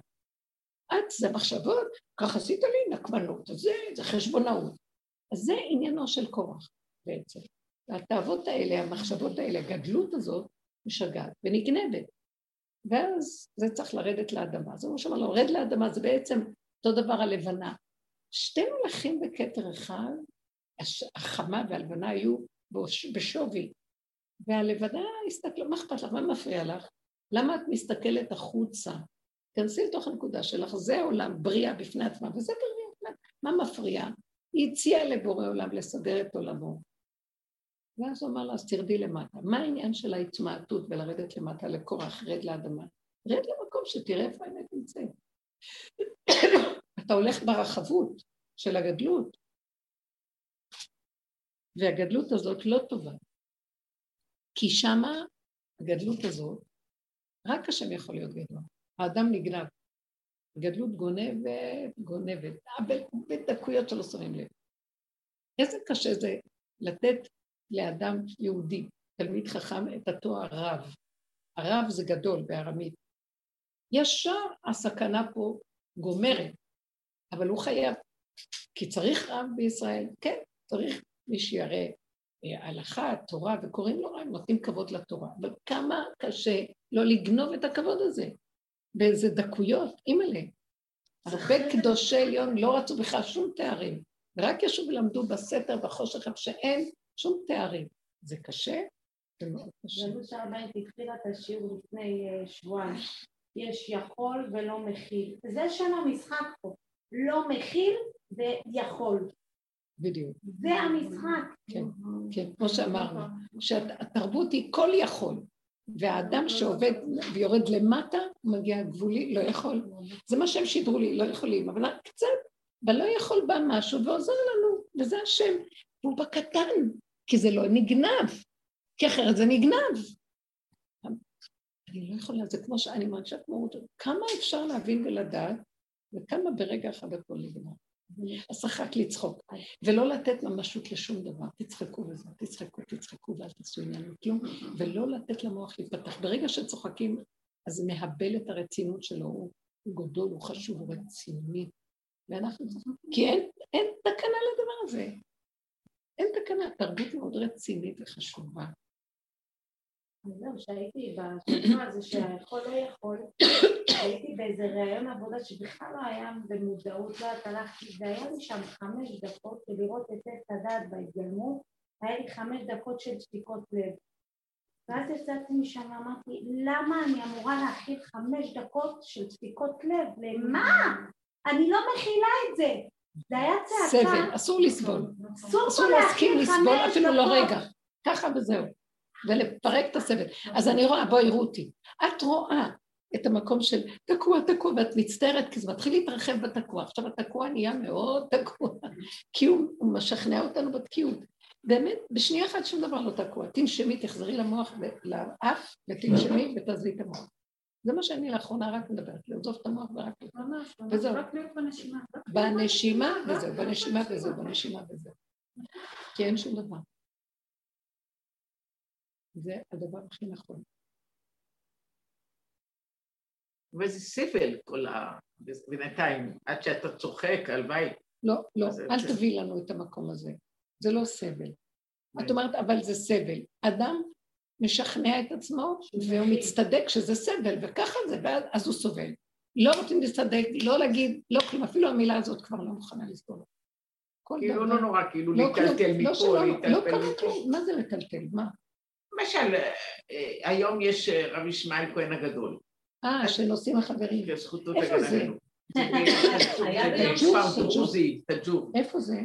את זה מחשבות, כך עשית לי נקמנות, זה, זה חשבונאות. אז זה עניינו של קורח בעצם. והתאוות האלה, המחשבות האלה, הגדלות הזאת, משגעת ונגנבת. ואז זה צריך לרדת לאדמה. זה מה שאמרנו, רד לאדמה זה בעצם אותו דבר הלבנה. שתי מלאכים בכתר אחד, החמה והלבנה היו בשווי, והלבנה הסתכלה, מה אכפת לך? מה מפריע לך? למה את מסתכלת החוצה? כנסי לתוך הנקודה שלך, זה עולם, בריאה בפני עצמה, וזה בריאה בפני עצמה. מה מפריע? היא הציעה לבורא עולם לסדר את עולמו. ואז הוא אמר לה, אז תרדי למטה. מה העניין של ההתמעטות ולרדת למטה לקורח, רד לאדמה? רד למקום שתראה איפה האמת נמצאת. אתה הולך ברחבות של הגדלות, והגדלות הזאת לא טובה. כי שמה, הגדלות הזאת, רק השם יכול להיות גדול. האדם נגנב. גדלות גונבת, גונבת, בדקויות שלא שמים לב. איזה קשה זה לתת לאדם יהודי, תלמיד חכם, את התואר רב. הרב זה גדול בארמית. ישר הסכנה פה גומרת, אבל הוא חייב, כי צריך רב בישראל, כן, צריך מי שיראה אה, הלכה, תורה, וקוראים לו רב, נותנים כבוד לתורה. אבל כמה קשה לא לגנוב את הכבוד הזה באיזה דקויות, אימא'לה. הרבה קדושי עליון לא רצו בכלל שום תארים, רק ישבו ולמדו בסתר בחושך, איפה שאין שום תארים. זה קשה? זה מאוד קשה. זלו שהבית התחילה את השיעור לפני אה, שבועיים. יש יכול ולא מכיל. זה שם המשחק פה. לא מכיל ויכול. בדיוק. זה המשחק. כן, כן, כמו שאמרנו, שהתרבות היא כל יכול, והאדם שעובד ויורד למטה, הוא מגיע גבולי, לא יכול. זה מה שהם שידרו לי, לא יכולים, אבל קצת, בלא יכול בא משהו ועוזר לנו, וזה השם. והוא בקטן, כי זה לא נגנב, כי אחרת זה נגנב. אני לא יכולה, זה כמו שאני מרגישה כמו כמה אפשר להבין ולדעת, וכמה ברגע אחד הכל נגנב. אז צריך רק לצחוק, ולא לתת ממשות לשום דבר. תצחקו וזה, תצחקו, תצחקו ואל תעשו עניין מכלום, ולא לתת למוח להתפתח. ברגע שצוחקים, אז מהבל את הרצינות שלו, הוא גדול, הוא חשוב, הוא רציני. ואנחנו כי אין, אין תקנה לדבר הזה. אין תקנה, תרבות מאוד רצינית וחשובה. זהו, שהייתי בשבוע הזה שהיכול לא יכול, הייתי באיזה ראיון עבודה שבכלל לא היה במודעות, לא יודעת, הלכתי, והיה לי שם חמש דקות ולראות את עץ הדעת בהתגלמות, היה לי חמש דקות של שתיקות לב. ואז יצאתי משם ואמרתי, למה אני אמורה להכיל חמש דקות של שתיקות לב? למה? אני לא מכילה את זה. זה היה צעקה. סבל, אסור לסבול. אסור להסכים לסבול אפילו לא. רגע. ככה וזהו. ולפרק את הסבל. אז אני רואה, בואי רותי, את רואה את המקום של תקוע, תקוע, ואת מצטערת, כי זה מתחיל להתרחב בתקוע. עכשיו התקוע נהיה מאוד תקוע, כי הוא, הוא משכנע אותנו בתקיעות. באמת, בשנייה אחת שום דבר לא תקוע. תנשמי, תחזרי למוח, לאף, ותנשמי ותעזבי את המוח. זה מה שאני לאחרונה רק מדברת, לעזוב את המוח ורק... ממש, ממש, וזהו. רק להיות בנשימה. בנשימה וזהו, בנשימה וזהו, בנשימה וזהו. כי אין שום דבר. זה הדבר הכי נכון. וזה סבל כל ה... בינתיים, עד שאתה צוחק, הלוואי. לא, לא, אל. תביאי לנו את המקום הזה. זה לא סבל. את אומרת, אבל זה סבל. אדם משכנע את עצמו, והוא מצטדק שזה סבל, וככה זה, ואז הוא סובל. לא רוצים להצטדק, לא להגיד, לא כלום, אפילו המילה הזאת כבר לא מוכנה לסבול. כאילו לא נורא, כאילו לא להיטלטל לא מפה, להיטלטל לא קרה כלום, מה זה לטלטל? מה? למשל, אה, היום יש אה, רבי ישמעאל כהן הגדול. אה, שנוסעים החברים. זה? כפר דרוזי, תג'ור. איפה זה?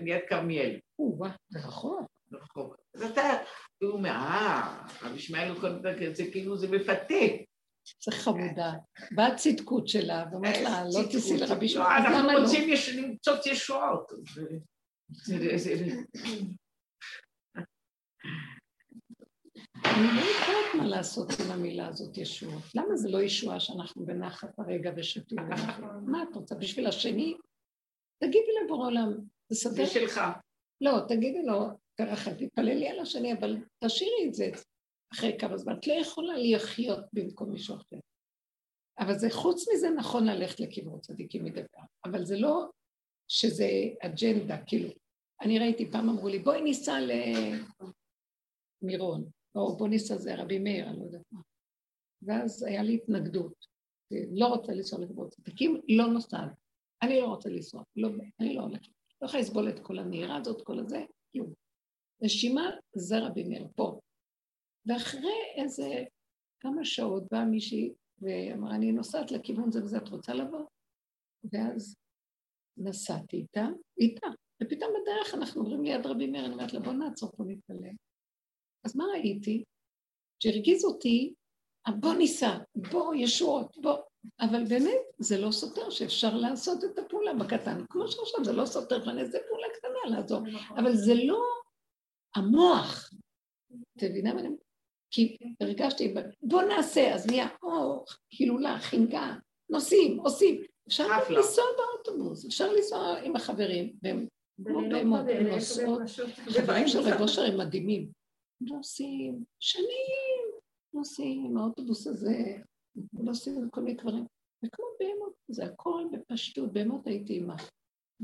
ליד כרמיאל. זה רחוק. רחוק. אז אתה, הוא אומר, אה, רבי ישמעאל זה כאילו, זה מפתה. זה חמודה. באה הצדקות שלה, ואומרת לה, לא תיסעי לרבי. לא, אנחנו רוצים למצוא ישועות. אני לא יודעת מה לעשות עם המילה הזאת, ישועות. למה זה לא ישועה שאנחנו בנחת הרגע ושתים מה את רוצה, בשביל השני? תגידי לבורא עולם, תסדר. זה שלך. לא, תגידי לו, ככה, תתפללי על השני, אבל תשאירי את זה אחרי כמה זמן. את לא יכולה לחיות במקום מישהו אחר. אבל זה, חוץ מזה, נכון ללכת לכיוון צדיקים מדי פעם. אבל זה לא שזה אג'נדה, כאילו. אני ראיתי, פעם אמרו לי, בואי ניסע למירון. או בוא ניסע זה רבי מאיר, אני לא יודעת מה. ואז היה לי התנגדות. לא רוצה לנסוע לקברות צדיקים, לא נוסעת. אני לא רוצה לנסוע, לא, אני לא הולכת. לא יכולה לסבול את כל הנהירה הזאת, כל הזה, כלום. רשימה זה רבי מאיר, פה. ואחרי איזה כמה שעות באה מישהי ואמרה, אני נוסעת לכיוון זה וזה, את רוצה לבוא? ואז נסעתי איתה, איתה, ופתאום בדרך אנחנו עוברים ליד רבי מאיר, אני אומרת לה, בוא נעצור פה נתפלל. אז מה ראיתי? שהרגיז אותי, בוא ניסע, בוא ישועות, בוא. אבל באמת, זה לא סותר שאפשר לעשות את הפעולה בקטן. כמו שעכשיו זה לא סותר ואני איזה פעולה קטנה לעזור, אבל זה לא המוח. את מבינה מה אני? כי הרגשתי, בוא נעשה, אז נהיה, או, הילולה, חינגה, נוסעים, עושים. אפשר לנסוע באוטובוס, אפשר לנסוע עם החברים, והם נוסעות. החברים של רב אושר הם מדהימים. נוסעים, שנים נוסעים, האוטובוס הזה, נוסעים כל מיני דברים. וכמו בהמות, זה הכל בפשטות, בהמות הייתי עימה.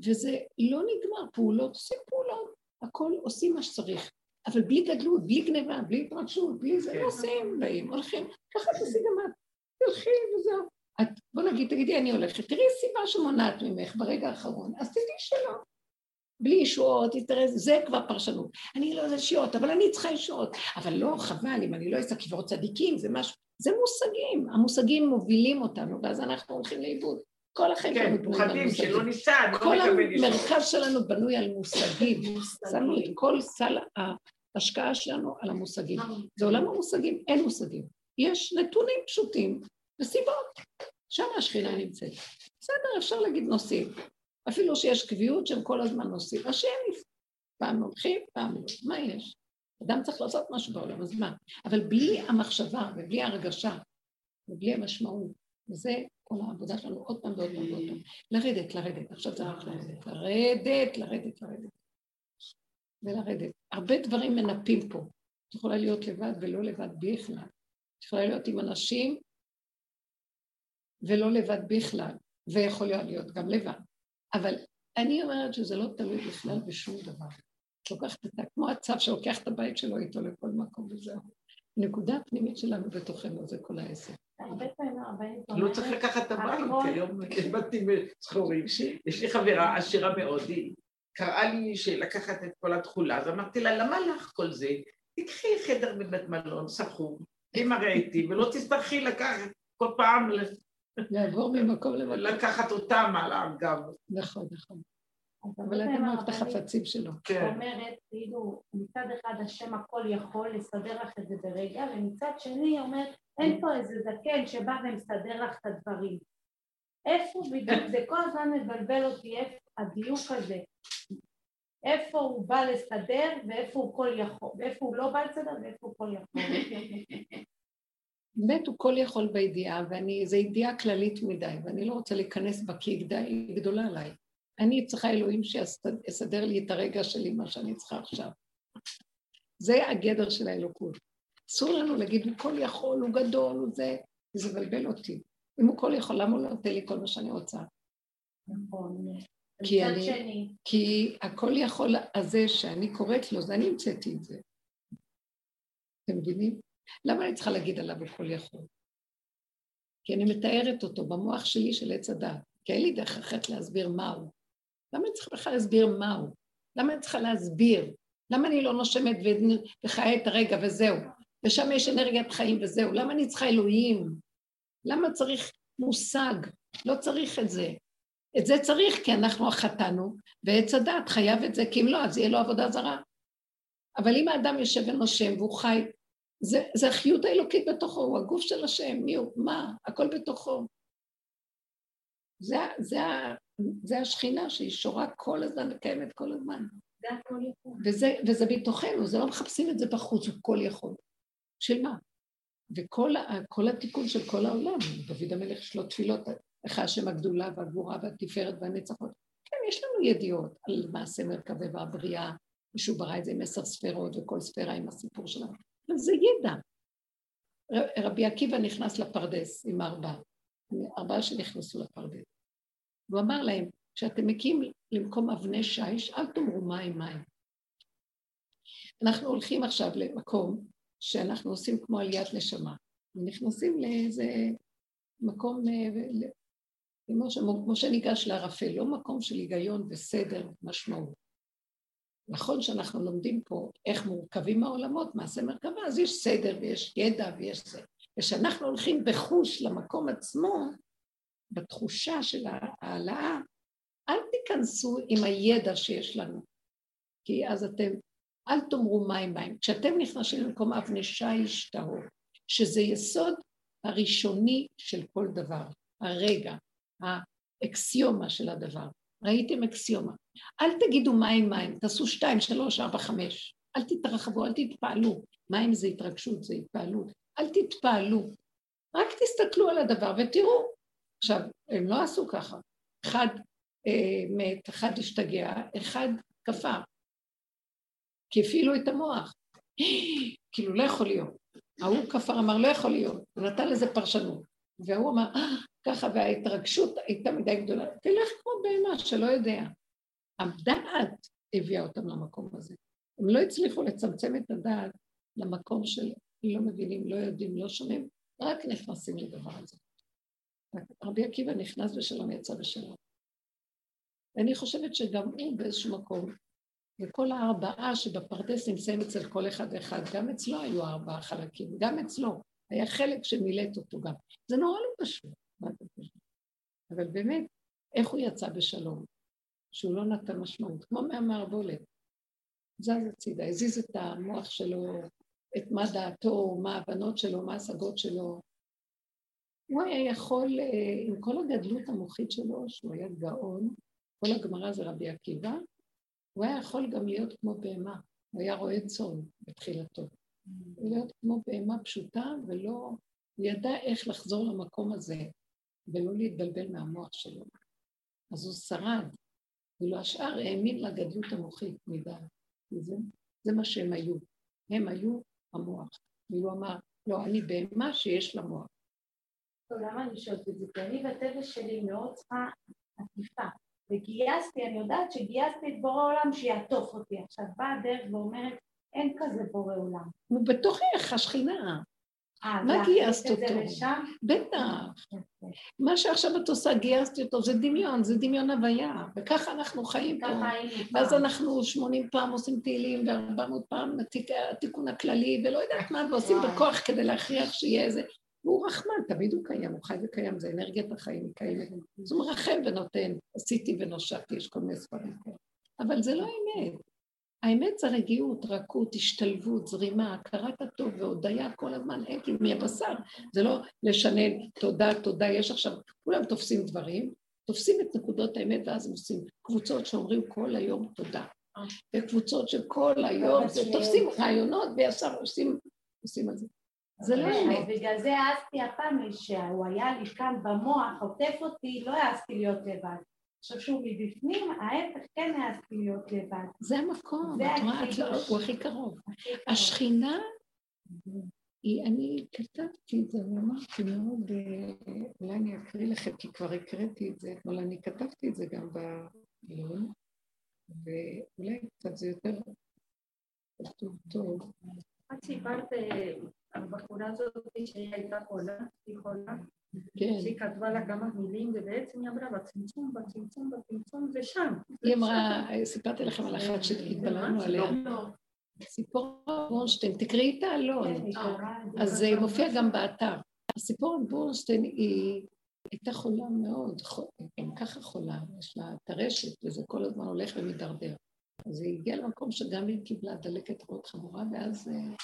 וזה לא נגמר, פעולות, עושים פעולות, הכל עושים מה שצריך. אבל בלי גדלות, בלי גניבה, בלי התרגשות, בלי זה, נוסעים, כן. באים, הולכים, ככה תעשי גם את, תלכי וזהו. את, בוא נגיד, תגידי, אני הולכת, תראי סיבה שמונעת ממך ברגע האחרון, אז תדעי שלא. בלי ישועות, זה כבר פרשנות. אני לא יודע ישועות, אבל אני צריכה ישועות. אבל לא, חבל, אם אני לא אעשה קברות צדיקים, זה משהו... זה מושגים, המושגים מובילים אותנו, ואז אנחנו הולכים לאיבוד. כל החיים שלנו בנוי על מושגים. שלא ניסע, לא כל המרכז שלנו בנוי על מושגים. שמנו את כל סל ההשקעה שלנו על המושגים. זה עולם המושגים, אין מושגים. יש נתונים פשוטים וסיבות. שם השכינה נמצאת. בסדר, אפשר להגיד נושאים. אפילו שיש קביעות שהם כל הזמן עושים. השם, פעם הולכים, פעם לא. מה יש? אדם צריך לעשות משהו בעולם, אז מה? אבל בלי המחשבה ובלי ההרגשה ובלי המשמעות, וזה כל העבודה שלנו עוד פעם ועוד פעם ועוד פעם. לרדת, לרדת, עכשיו זה רק לרדת, לרדת, לרדת, לרדת. ולרדת. הרבה דברים מנפים פה. את יכולה להיות לבד ולא לבד בכלל. את יכולה להיות עם אנשים ולא לבד בכלל, ויכול להיות גם לבד. אבל אני אומרת שזה לא תלוי בכלל בשום דבר. את לוקחת את זה, כמו הצו שלוקח את הבית שלו איתו לכל מקום וזהו. הנקודה הפנימית שלנו בתוכנו זה כל העסק. לא צריך לקחת את הבית, כי היום יש בתים שחורים. יש לי חברה עשירה מאוד, היא קראה לי שלקחת את כל התכולה, אז אמרתי לה, למה לך כל זה? תקחי חדר בבית מלון, סחור, תמראה איתי, ולא תצטרכי לקחת כל פעם לעבור ממקום למקום. לקחת אותם על הגב. נכון, נכון. אבל את אמרת את החפצים שלו. כן. אומרת, כאילו, מצד אחד השם הכל יכול לסדר לך את זה ברגע, ומצד שני היא אומרת, אין פה איזה זקן שבא ומסדר לך את הדברים. איפה בדיוק, זה כל הזמן מבלבל אותי, איפה הדיוק הזה. איפה הוא בא לסדר ואיפה הוא כל יכול, ואיפה הוא לא בא לסדר ואיפה הוא כל יכול. באמת הוא כל יכול בידיעה, וזו ידיעה כללית מדי, ואני לא רוצה להיכנס בה כי היא גדולה עליי. אני צריכה אלוהים שיסדר לי את הרגע שלי, מה שאני צריכה עכשיו. זה הגדר של האלוקות. אסור לנו להגיד, הוא כל יכול, הוא גדול, הוא זה, זה מבלבל אותי. אם הוא כל יכול, למה הוא לא נותן לי כל מה שאני רוצה? נכון. כי, אני, כי הכל יכול הזה שאני קוראת לו, זה אני המצאתי את זה. אתם מבינים? למה אני צריכה להגיד עליו הוא כל יכול? כי אני מתארת אותו במוח שלי של עץ הדת, כי אין לי דרך אחרת להסביר מהו. למה אני צריכה בכלל להסביר מהו? למה אני צריכה להסביר? למה אני לא נושמת וחיה את הרגע וזהו? ושם יש אנרגיית חיים וזהו. למה אני צריכה אלוהים? למה צריך מושג? לא צריך את זה. את זה צריך כי אנחנו החטאנו, ועץ הדת חייב את זה, כי אם לא, אז יהיה לו עבודה זרה. אבל אם האדם יושב ונושם והוא חי, זה, זה החיות האלוקית בתוכו, הוא הגוף של השם, מי הוא, מה, הכל בתוכו. זה, זה, זה השכינה שהיא שורה כל הזמן וקיימת כל הזמן. זה הכל יכול. וזה, וזה בתוכנו, זה לא מחפשים את זה בחוץ, הוא כל יכול. של מה? וכל התיקון של כל העולם, דוד המלך יש לו תפילות, איך השם הגדולה והגבורה והתפארת והנצחות. כן, יש לנו ידיעות על מעשה מרכבה והבריאה, ושהוא ברא את זה עם עשר ספירות וכל ספירה עם הסיפור שלה. אבל זה ידע. רבי עקיבא נכנס לפרדס עם ארבעה, ארבעה שנכנסו לפרדס. והוא אמר להם, כשאתם מקים למקום אבני שיש, אל תאמרו מים מים. אנחנו הולכים עכשיו למקום שאנחנו עושים כמו עליית נשמה, ונכנסים לאיזה מקום, אה, כמו שניגש לערפל, לא מקום של היגיון וסדר משמעות. נכון שאנחנו לומדים פה איך מורכבים העולמות, מעשה מרכבה, אז יש סדר ויש ידע ויש זה. וכשאנחנו הולכים בחוש למקום עצמו, בתחושה של ההעלאה, אל תיכנסו עם הידע שיש לנו, כי אז אתם, אל תאמרו מים מים. כשאתם נכנסים למקום אבני שיש טהור, שזה יסוד הראשוני של כל דבר, הרגע, האקסיומה של הדבר. ראיתם אקסיומה. אל תגידו מים מים, תעשו שתיים, שלוש, ארבע, חמש. אל תתרחבו, אל תתפעלו. מים זה התרגשות, זה התפעלות. אל תתפעלו. רק תסתכלו על הדבר ותראו. עכשיו, הם לא עשו ככה. אחד אה, מת, אחד השתגע, אחד כפר. כי הפעילו את המוח. כאילו, לא יכול להיות. ההוא כפר אמר, לא יכול להיות. הוא נתן לזה פרשנות. והוא אמר, אה, ככה, וההתרגשות הייתה מדי גדולה. תלך כמו בהמה שלא יודע. הדעת הביאה אותם למקום הזה. הם לא הצליחו לצמצם את הדעת למקום של לא מבינים, לא יודעים, לא שומעים, רק נכנסים לדבר הזה. רבי עקיבא נכנס בשלום, יצא בשלום. ואני חושבת שגם הוא באיזשהו מקום, וכל הארבעה שבפרדס נמצאים אצל כל אחד ואחד, גם אצלו היו ארבעה חלקים, גם אצלו. היה חלק שמילאת אותו גם. זה נורא לא פשוט. אבל באמת, איך הוא יצא בשלום? שהוא לא נתן משמעות, כמו מהמערבולת. זז הצידה, הזיז את המוח שלו, את מה דעתו, מה ההבנות שלו, מה ההשגות שלו. הוא היה יכול, אה, עם כל הגדלות המוחית שלו, שהוא היה גאון, כל הגמרא זה רבי עקיבא, הוא היה יכול גם להיות כמו בהמה, הוא היה רועה צאן בתחילתו. להיות כמו בהמה פשוטה ולא, ידע איך לחזור למקום הזה ולא להתבלבל מהמוח שלו. אז הוא שרד, ואילו השאר האמין לגדלות המוחית מדי. זה, זה מה שהם היו. הם היו המוח. ואילו אמר, לא, אני בהמה שיש לה מוח. טוב, למה אני שואלת את זה? כי אני בטבע שלי מאוד צריכה עטיפה. וגייסתי, אני יודעת שגייסתי את בורא העולם שיעטוף אותי. עכשיו באה הדרך ואומרת, אין כזה בורא עולם. הוא בתוכך, השכינה. אה, מה גייסת אותו? בטח. מה שעכשיו את עושה, גייסתי אותו, זה דמיון, זה דמיון הוויה, וככה אנחנו חיים פה. ואז אנחנו שמונים פעם עושים תהילים, וארבע מאות פעם התיקון הכללי, ולא יודעת מה, ועושים בכוח כדי להכריח שיהיה איזה... והוא רחמן, תמיד הוא קיים, הוא חי וקיים, זה אנרגיית החיים, היא קיימת. אז הוא מרחם ונותן, עשיתי ונושעתי, יש כל מיני ספרים כאלה. אבל זה לא אמת. האמת זה רגיעות, רכות, השתלבות, זרימה, הכרת הטוב והודיה כל הזמן, אין כאילו מהבשר. זה לא לשנן תודה, תודה, יש עכשיו, כולם תופסים דברים, תופסים את נקודות האמת ואז הם עושים קבוצות שאומרים כל היום תודה. וקבוצות שכל היום, תופסים רעיונות וישר עושים, עושים על זה. זה לא אמת. בגלל זה העזתי הפעם שהוא היה לי כאן במוח, עוטף אותי, לא העזתי להיות לבד. עכשיו שהוא מבפנים, ההפך כן העזתי להיות לבד. זה המקום, את רואה, הוא הכי קרוב. השכינה, אני כתבתי את זה, ואמרתי מאוד, אולי אני אקריא לכם, כי כבר הקראתי את זה, אבל אני כתבתי את זה גם בעיון, ואולי קצת זה יותר כתוב טוב. את סיפרת אה, על הבחורה הזאת שהיא הייתה חולה, היא חולה, כן. שהיא כתבה לה כמה מילים, ובעצם היא אמרה בצמצום, בצמצום, בצמצום, זה שם. היא אמרה, סיפרתי לכם על אחת שהתבלענו עליה. סיפור בורנשטיין, תקראי את האלון. אז זה מופיע גם באתר. הסיפור על בורנשטיין היא הייתה חולה מאוד, גם ככה חולה, יש לה טרשת, וזה כל הזמן הולך ומידרדר. אז היא הגיעה למקום שגם היא קיבלה דלקת מאוד חמורה, ואז אה,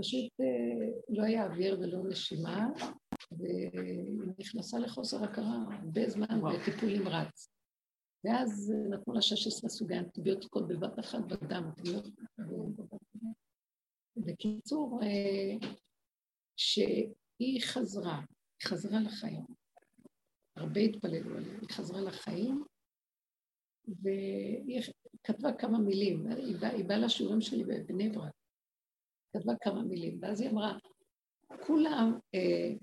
פשוט אה, לא היה אוויר ולא נשימה, והיא נכנסה לחוסר הכרה הרבה זמן בטיפול נמרץ. ואז נתנו לה 16 סוגי אנטיביוטיקות בבת אחת בדם. בקיצור, אה, שהיא חזרה, היא חזרה לחיים. הרבה התפללו עליה, היא חזרה לחיים, והיא כתבה כמה מילים, היא באה, באה לשיעורים שלי בבני ברק, כתבה כמה מילים, ואז היא אמרה, כולם, אה,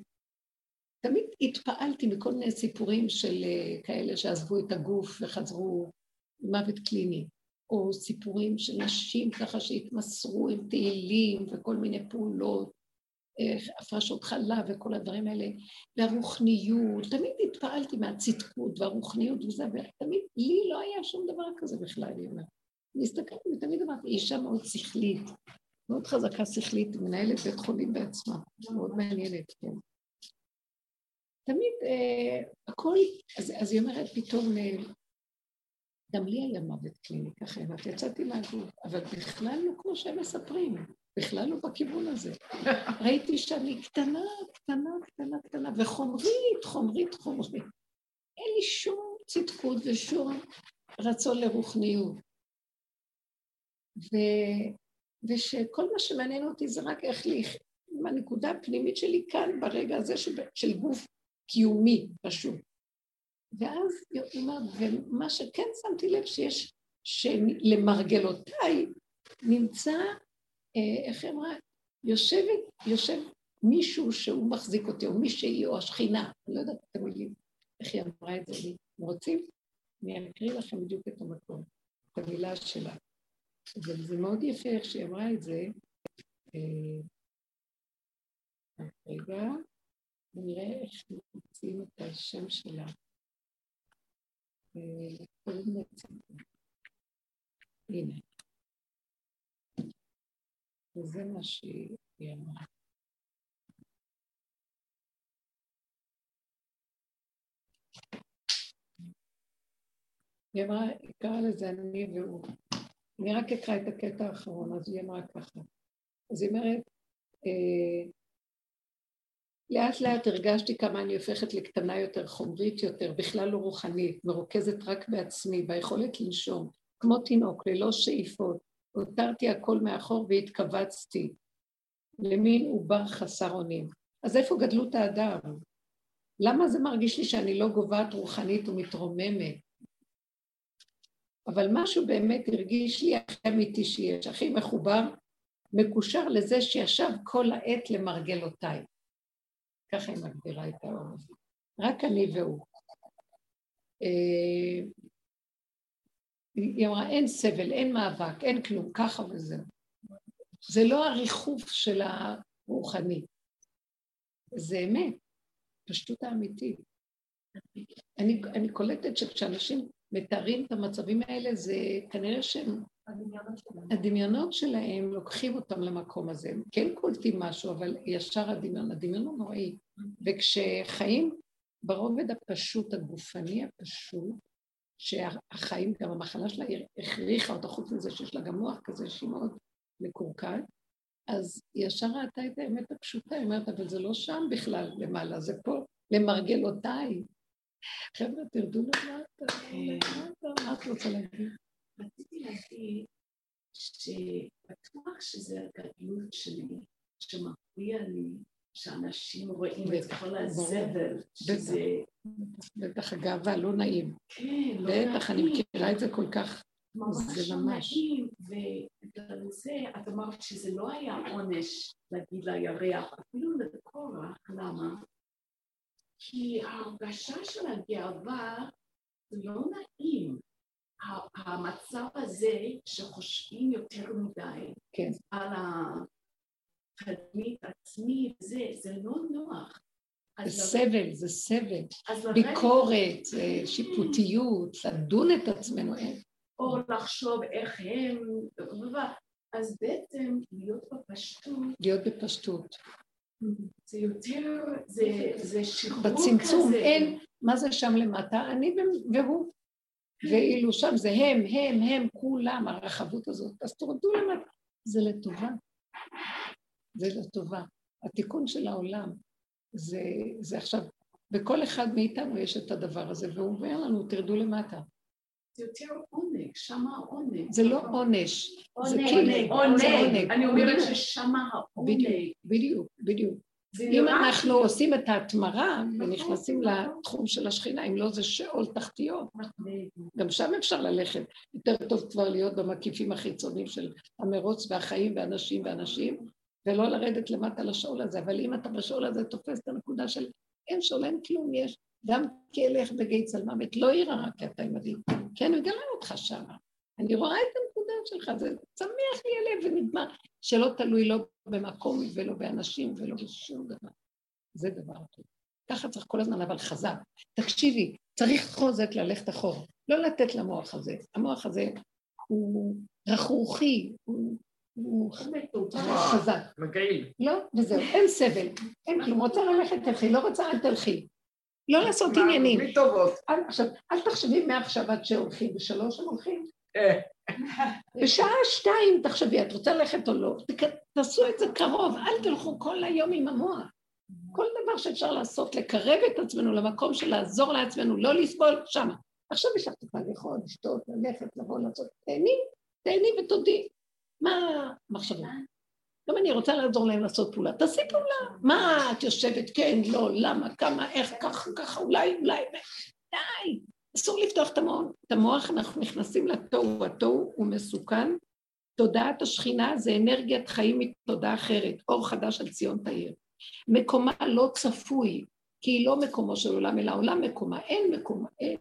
תמיד התפעלתי מכל מיני סיפורים של אה, כאלה שעזבו את הגוף וחזרו מוות קליני, או סיפורים של נשים ככה שהתמסרו עם תהילים וכל מיני פעולות, הפרשות חלב וכל הדברים האלה, והרוחניות, תמיד התפעלתי מהצדקות והרוחניות וזה, ותמיד לי לא היה שום דבר כזה בכלל, אני אומרת. הסתכלתי ותמיד אמרתי, אישה מאוד שכלית, מאוד חזקה שכלית, מנהלת בית חולים בעצמה, מאוד מעניינת, כן. תמיד אה, הכל, אז, אז היא אומרת פתאום, אה, גם לי היה מוות קליני, ככה אמרת, יצאתי מהגוף, אבל בכלל לא כמו שהם מספרים, בכלל לא בכיוון הזה. ראיתי שאני קטנה, קטנה, קטנה, קטנה, וחומרית, חומרית, חומרית. אין לי שום צדקות ושום רצון לרוחניות. ו... ושכל מה שמעניין אותי זה רק איך לי, הנקודה הפנימית שלי כאן, ברגע הזה של, של גוף קיומי פשוט. ואז היא אומרת, ומה שכן שמתי לב שיש, שלמרגלותיי נמצא, אה, איך היא אמרה, יושבת, יושב מישהו שהוא מחזיק אותי, או מישהי, או השכינה, אני לא יודעת את המילים, איך היא אמרה את זה לי. אתם רוצים? אני אקריא לכם בדיוק את המקום, את המילה שלה. וזה מאוד יפה איך שהיא אמרה את זה. אה, רגע. ונראה איך מוצאים את השם שלה. אה, הנה. וזה מה שהיא אמרה. היא אמרה, היא קראה לזה אני והוא. אני רק אקרא את הקטע האחרון, אז היא אמרה ככה. אז היא אומרת, אה, לאט לאט הרגשתי כמה אני הופכת לקטנה יותר, חומרית יותר, בכלל לא רוחנית, מרוכזת רק בעצמי, ביכולת לנשום, כמו תינוק, ללא שאיפות. הותרתי הכל מאחור והתכווצתי למין עובר חסר אונים. אז איפה גדלות האדם? למה זה מרגיש לי שאני לא גוועת רוחנית ומתרוממת? אבל משהו באמת הרגיש לי הכי אמיתי שיש, הכי מחובר, מקושר לזה שישב כל העת למרגלותיי. ככה היא מגדירה את האור הזה. רק אני והוא. אה, היא אמרה, אין סבל, אין מאבק, אין כלום, ככה וזהו. זה לא הריחוף של הרוחני, זה אמת, פשטות האמיתית. אני, אני קולטת שכשאנשים מתארים את המצבים האלה, זה כנראה שהם הדמיונות שלהם לוקחים אותם למקום הזה. הם כן קולטים משהו, אבל ישר הדמיון, הדמיון הוא נוראי. וכשחיים ברובד הפשוט, הגופני הפשוט, שהחיים, גם המחלה שלה הכריחה אותה, חוץ מזה שיש לה גם מוח כזה שהיא מאוד מקורקעת, אז ישר ראתה את האמת הפשוטה, היא אומרת, אבל זה לא שם בכלל למעלה, זה פה, למרגלותיי. חבר'ה, תרדו למטה, מה את רוצה להגיד? רציתי להגיד שבטוח שזה הגדלות שלי, שמפריע לי שאנשים רואים את כל הזבל, שזה... בטח הגאווה, לא נעים. כן, לא נעים. בטח, אני מכירה את זה כל כך, ממש לא נעים, ובגלל זה את אמרת שזה לא היה עונש להגיד לירח, אפילו לקורח, למה? כי ההרגשה של הגאווה זה לא נעים. המצב הזה שחושבים יותר מדי כן. על, ה, תדמית עצמי, זה, זה לא נוח. זה סבל, זה סבל. ביקורת, זה שיפוטיות, לדון את עצמנו. או לחשוב איך הם, אז בעצם להיות בפשטות. להיות בפשטות. זה יותר, זה, זה שחרור כזה. בצמצום אין, מה זה שם למטה? אני והוא. ואילו שם זה הם, הם, הם, כולם, הרחבות הזאת. אז תורדו למטה. זה לטובה. זה לטובה. התיקון של העולם זה, זה עכשיו, בכל אחד מאיתנו יש את הדבר הזה, והוא אומר לנו, תרדו למטה. זה יותר עונג, שמה העונג. זה לא עונש. זה כאילו, עונג. אני אומרת ששמה העונג. בדיוק, בדיוק. אם אנחנו עושים את ההתמרה ונכנסים לתחום של השכינה, אם לא זה שאול תחתיות, גם שם אפשר ללכת. יותר טוב כבר להיות במקיפים החיצוניים של המרוץ והחיים ואנשים ואנשים, ולא לרדת למטה לשאול הזה. אבל אם אתה בשאול הזה תופס את הנקודה של אין שאול, אין כלום, יש גם כי אלך בגיא צל מוות, לא יירא רק כי אתה עמדי. כן, הוא יגלה אותך שמה. אני רואה את הנקודה שלך, זה צמיח לי הלב ונגמר, שלא תלוי לא במקום ולא באנשים ולא בשום דבר. זה דבר טוב. ככה צריך כל הזמן, אבל חזק. תקשיבי, צריך חוזק ללכת אחורה, לא לתת למוח הזה. המוח הזה הוא רכרוכי, הוא, הוא חזק. מגעיל. לא, וזהו, אין סבל, אין כלום. רוצה ללכת, תלכי, לא רוצה, אל תלכי. לא לעשות עניינים. בלי טובות. עכשיו, אל תחשבי מעכשיו עד שהולכים, בשלוש הם הולכים. בשעה שתיים תחשבי, את רוצה ללכת או לא, תעשו את זה קרוב, אל תלכו כל היום עם המוח. כל דבר שאפשר לעשות, לקרב את עצמנו למקום של לעזור לעצמנו, לא לסבול, שמה. עכשיו יש לך טיפה לאכול, לשתות, ללכת, לבוא, לעשות, תהני, תהני ותודי. מה המחשבה? גם אני רוצה לעזור להם לעשות פעולה. תעשי פעולה. מה את יושבת, כן, לא, למה, כמה, איך, ככה, ככה, אולי, אולי, די. אסור לפתוח את המוח. את המוח אנחנו נכנסים לתוהו, התוהו הוא מסוכן. תודעת השכינה זה אנרגיית חיים מתודעה אחרת, אור חדש על ציון תאיר. מקומה לא צפוי, כי היא לא מקומו של עולם, אלא עולם מקומה, אין מקומה, אין.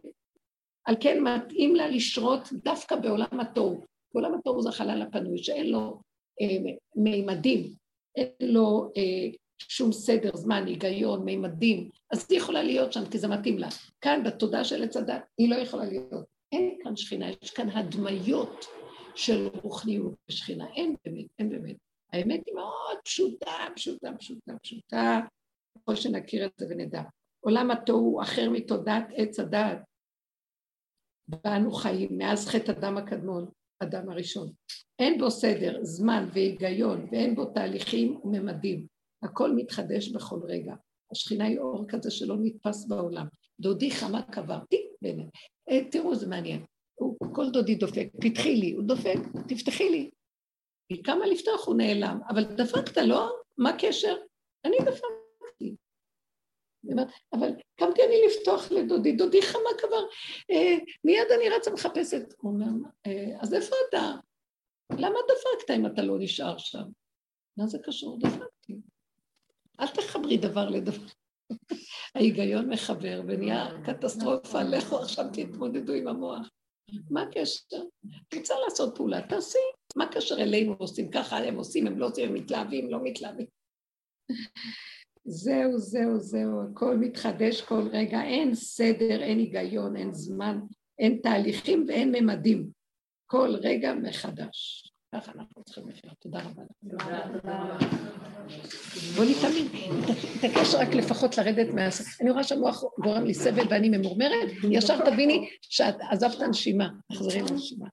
על כן מתאים לה לשרות דווקא בעולם התוהו. בעולם התוהו זה החלל הפנוי, שאין לו אה, מימדים, אין לו אה, שום סדר, זמן, היגיון, מימדים, אז היא יכולה להיות שם כי זה מתאים לה. כאן, בתודעה של עץ הדת, היא לא יכולה להיות. אין כאן שכינה, יש כאן הדמיות של רוחניות ושכינה. אין באמת, אין באמת. האמת היא מאוד פשוטה, פשוטה, פשוטה, פשוטה, ככל שנכיר את זה ונדע. עולם התוהו אחר מתודעת עץ הדעת. באנו חיים מאז חטא הדם הקדמון, אדם הראשון. אין בו סדר, זמן והיגיון, ואין בו תהליכים וממדים. הכל מתחדש בכל רגע. השכינה היא אור כזה שלא נתפס בעולם. דודי חמה קברתי, באמת. אה, תראו, זה מעניין. הוא, כל דודי דופק, פתחי לי, הוא דופק, תפתחי לי. היא קמה לפתוח, הוא נעלם. אבל דפקת, לא? מה הקשר? אני דפקתי. אבל קמתי אני לפתוח לדודי, דודי חמה קבר, אה, מיד אני רצה מחפשת. הוא אומר, אה, אז איפה אתה? למה דפקת אם אתה לא נשאר שם? מה זה קשור? דפקתי. אל תחברי דבר לדבר. ההיגיון מחבר ונהיה קטסטרופה, לכו עכשיו תתמודדו עם המוח. מה הקשר? רוצה לעשות פעולה, תעשי. מה הקשר אלינו עושים ככה, הם עושים, הם לא עושים, הם מתלהבים, לא מתלהבים. זהו, זהו, זהו, הכל מתחדש כל רגע, אין סדר, אין היגיון, אין זמן, אין תהליכים ואין ממדים. כל רגע מחדש. ככה אנחנו צריכים לחיות. תודה רבה. בוא נתאמין, תתעקש רק לפחות לרדת מה... אני רואה שהמוח גורם לי סבל ואני ממורמרת, ישר תביני שאת עזבת נשימה, תחזרי לנשימה.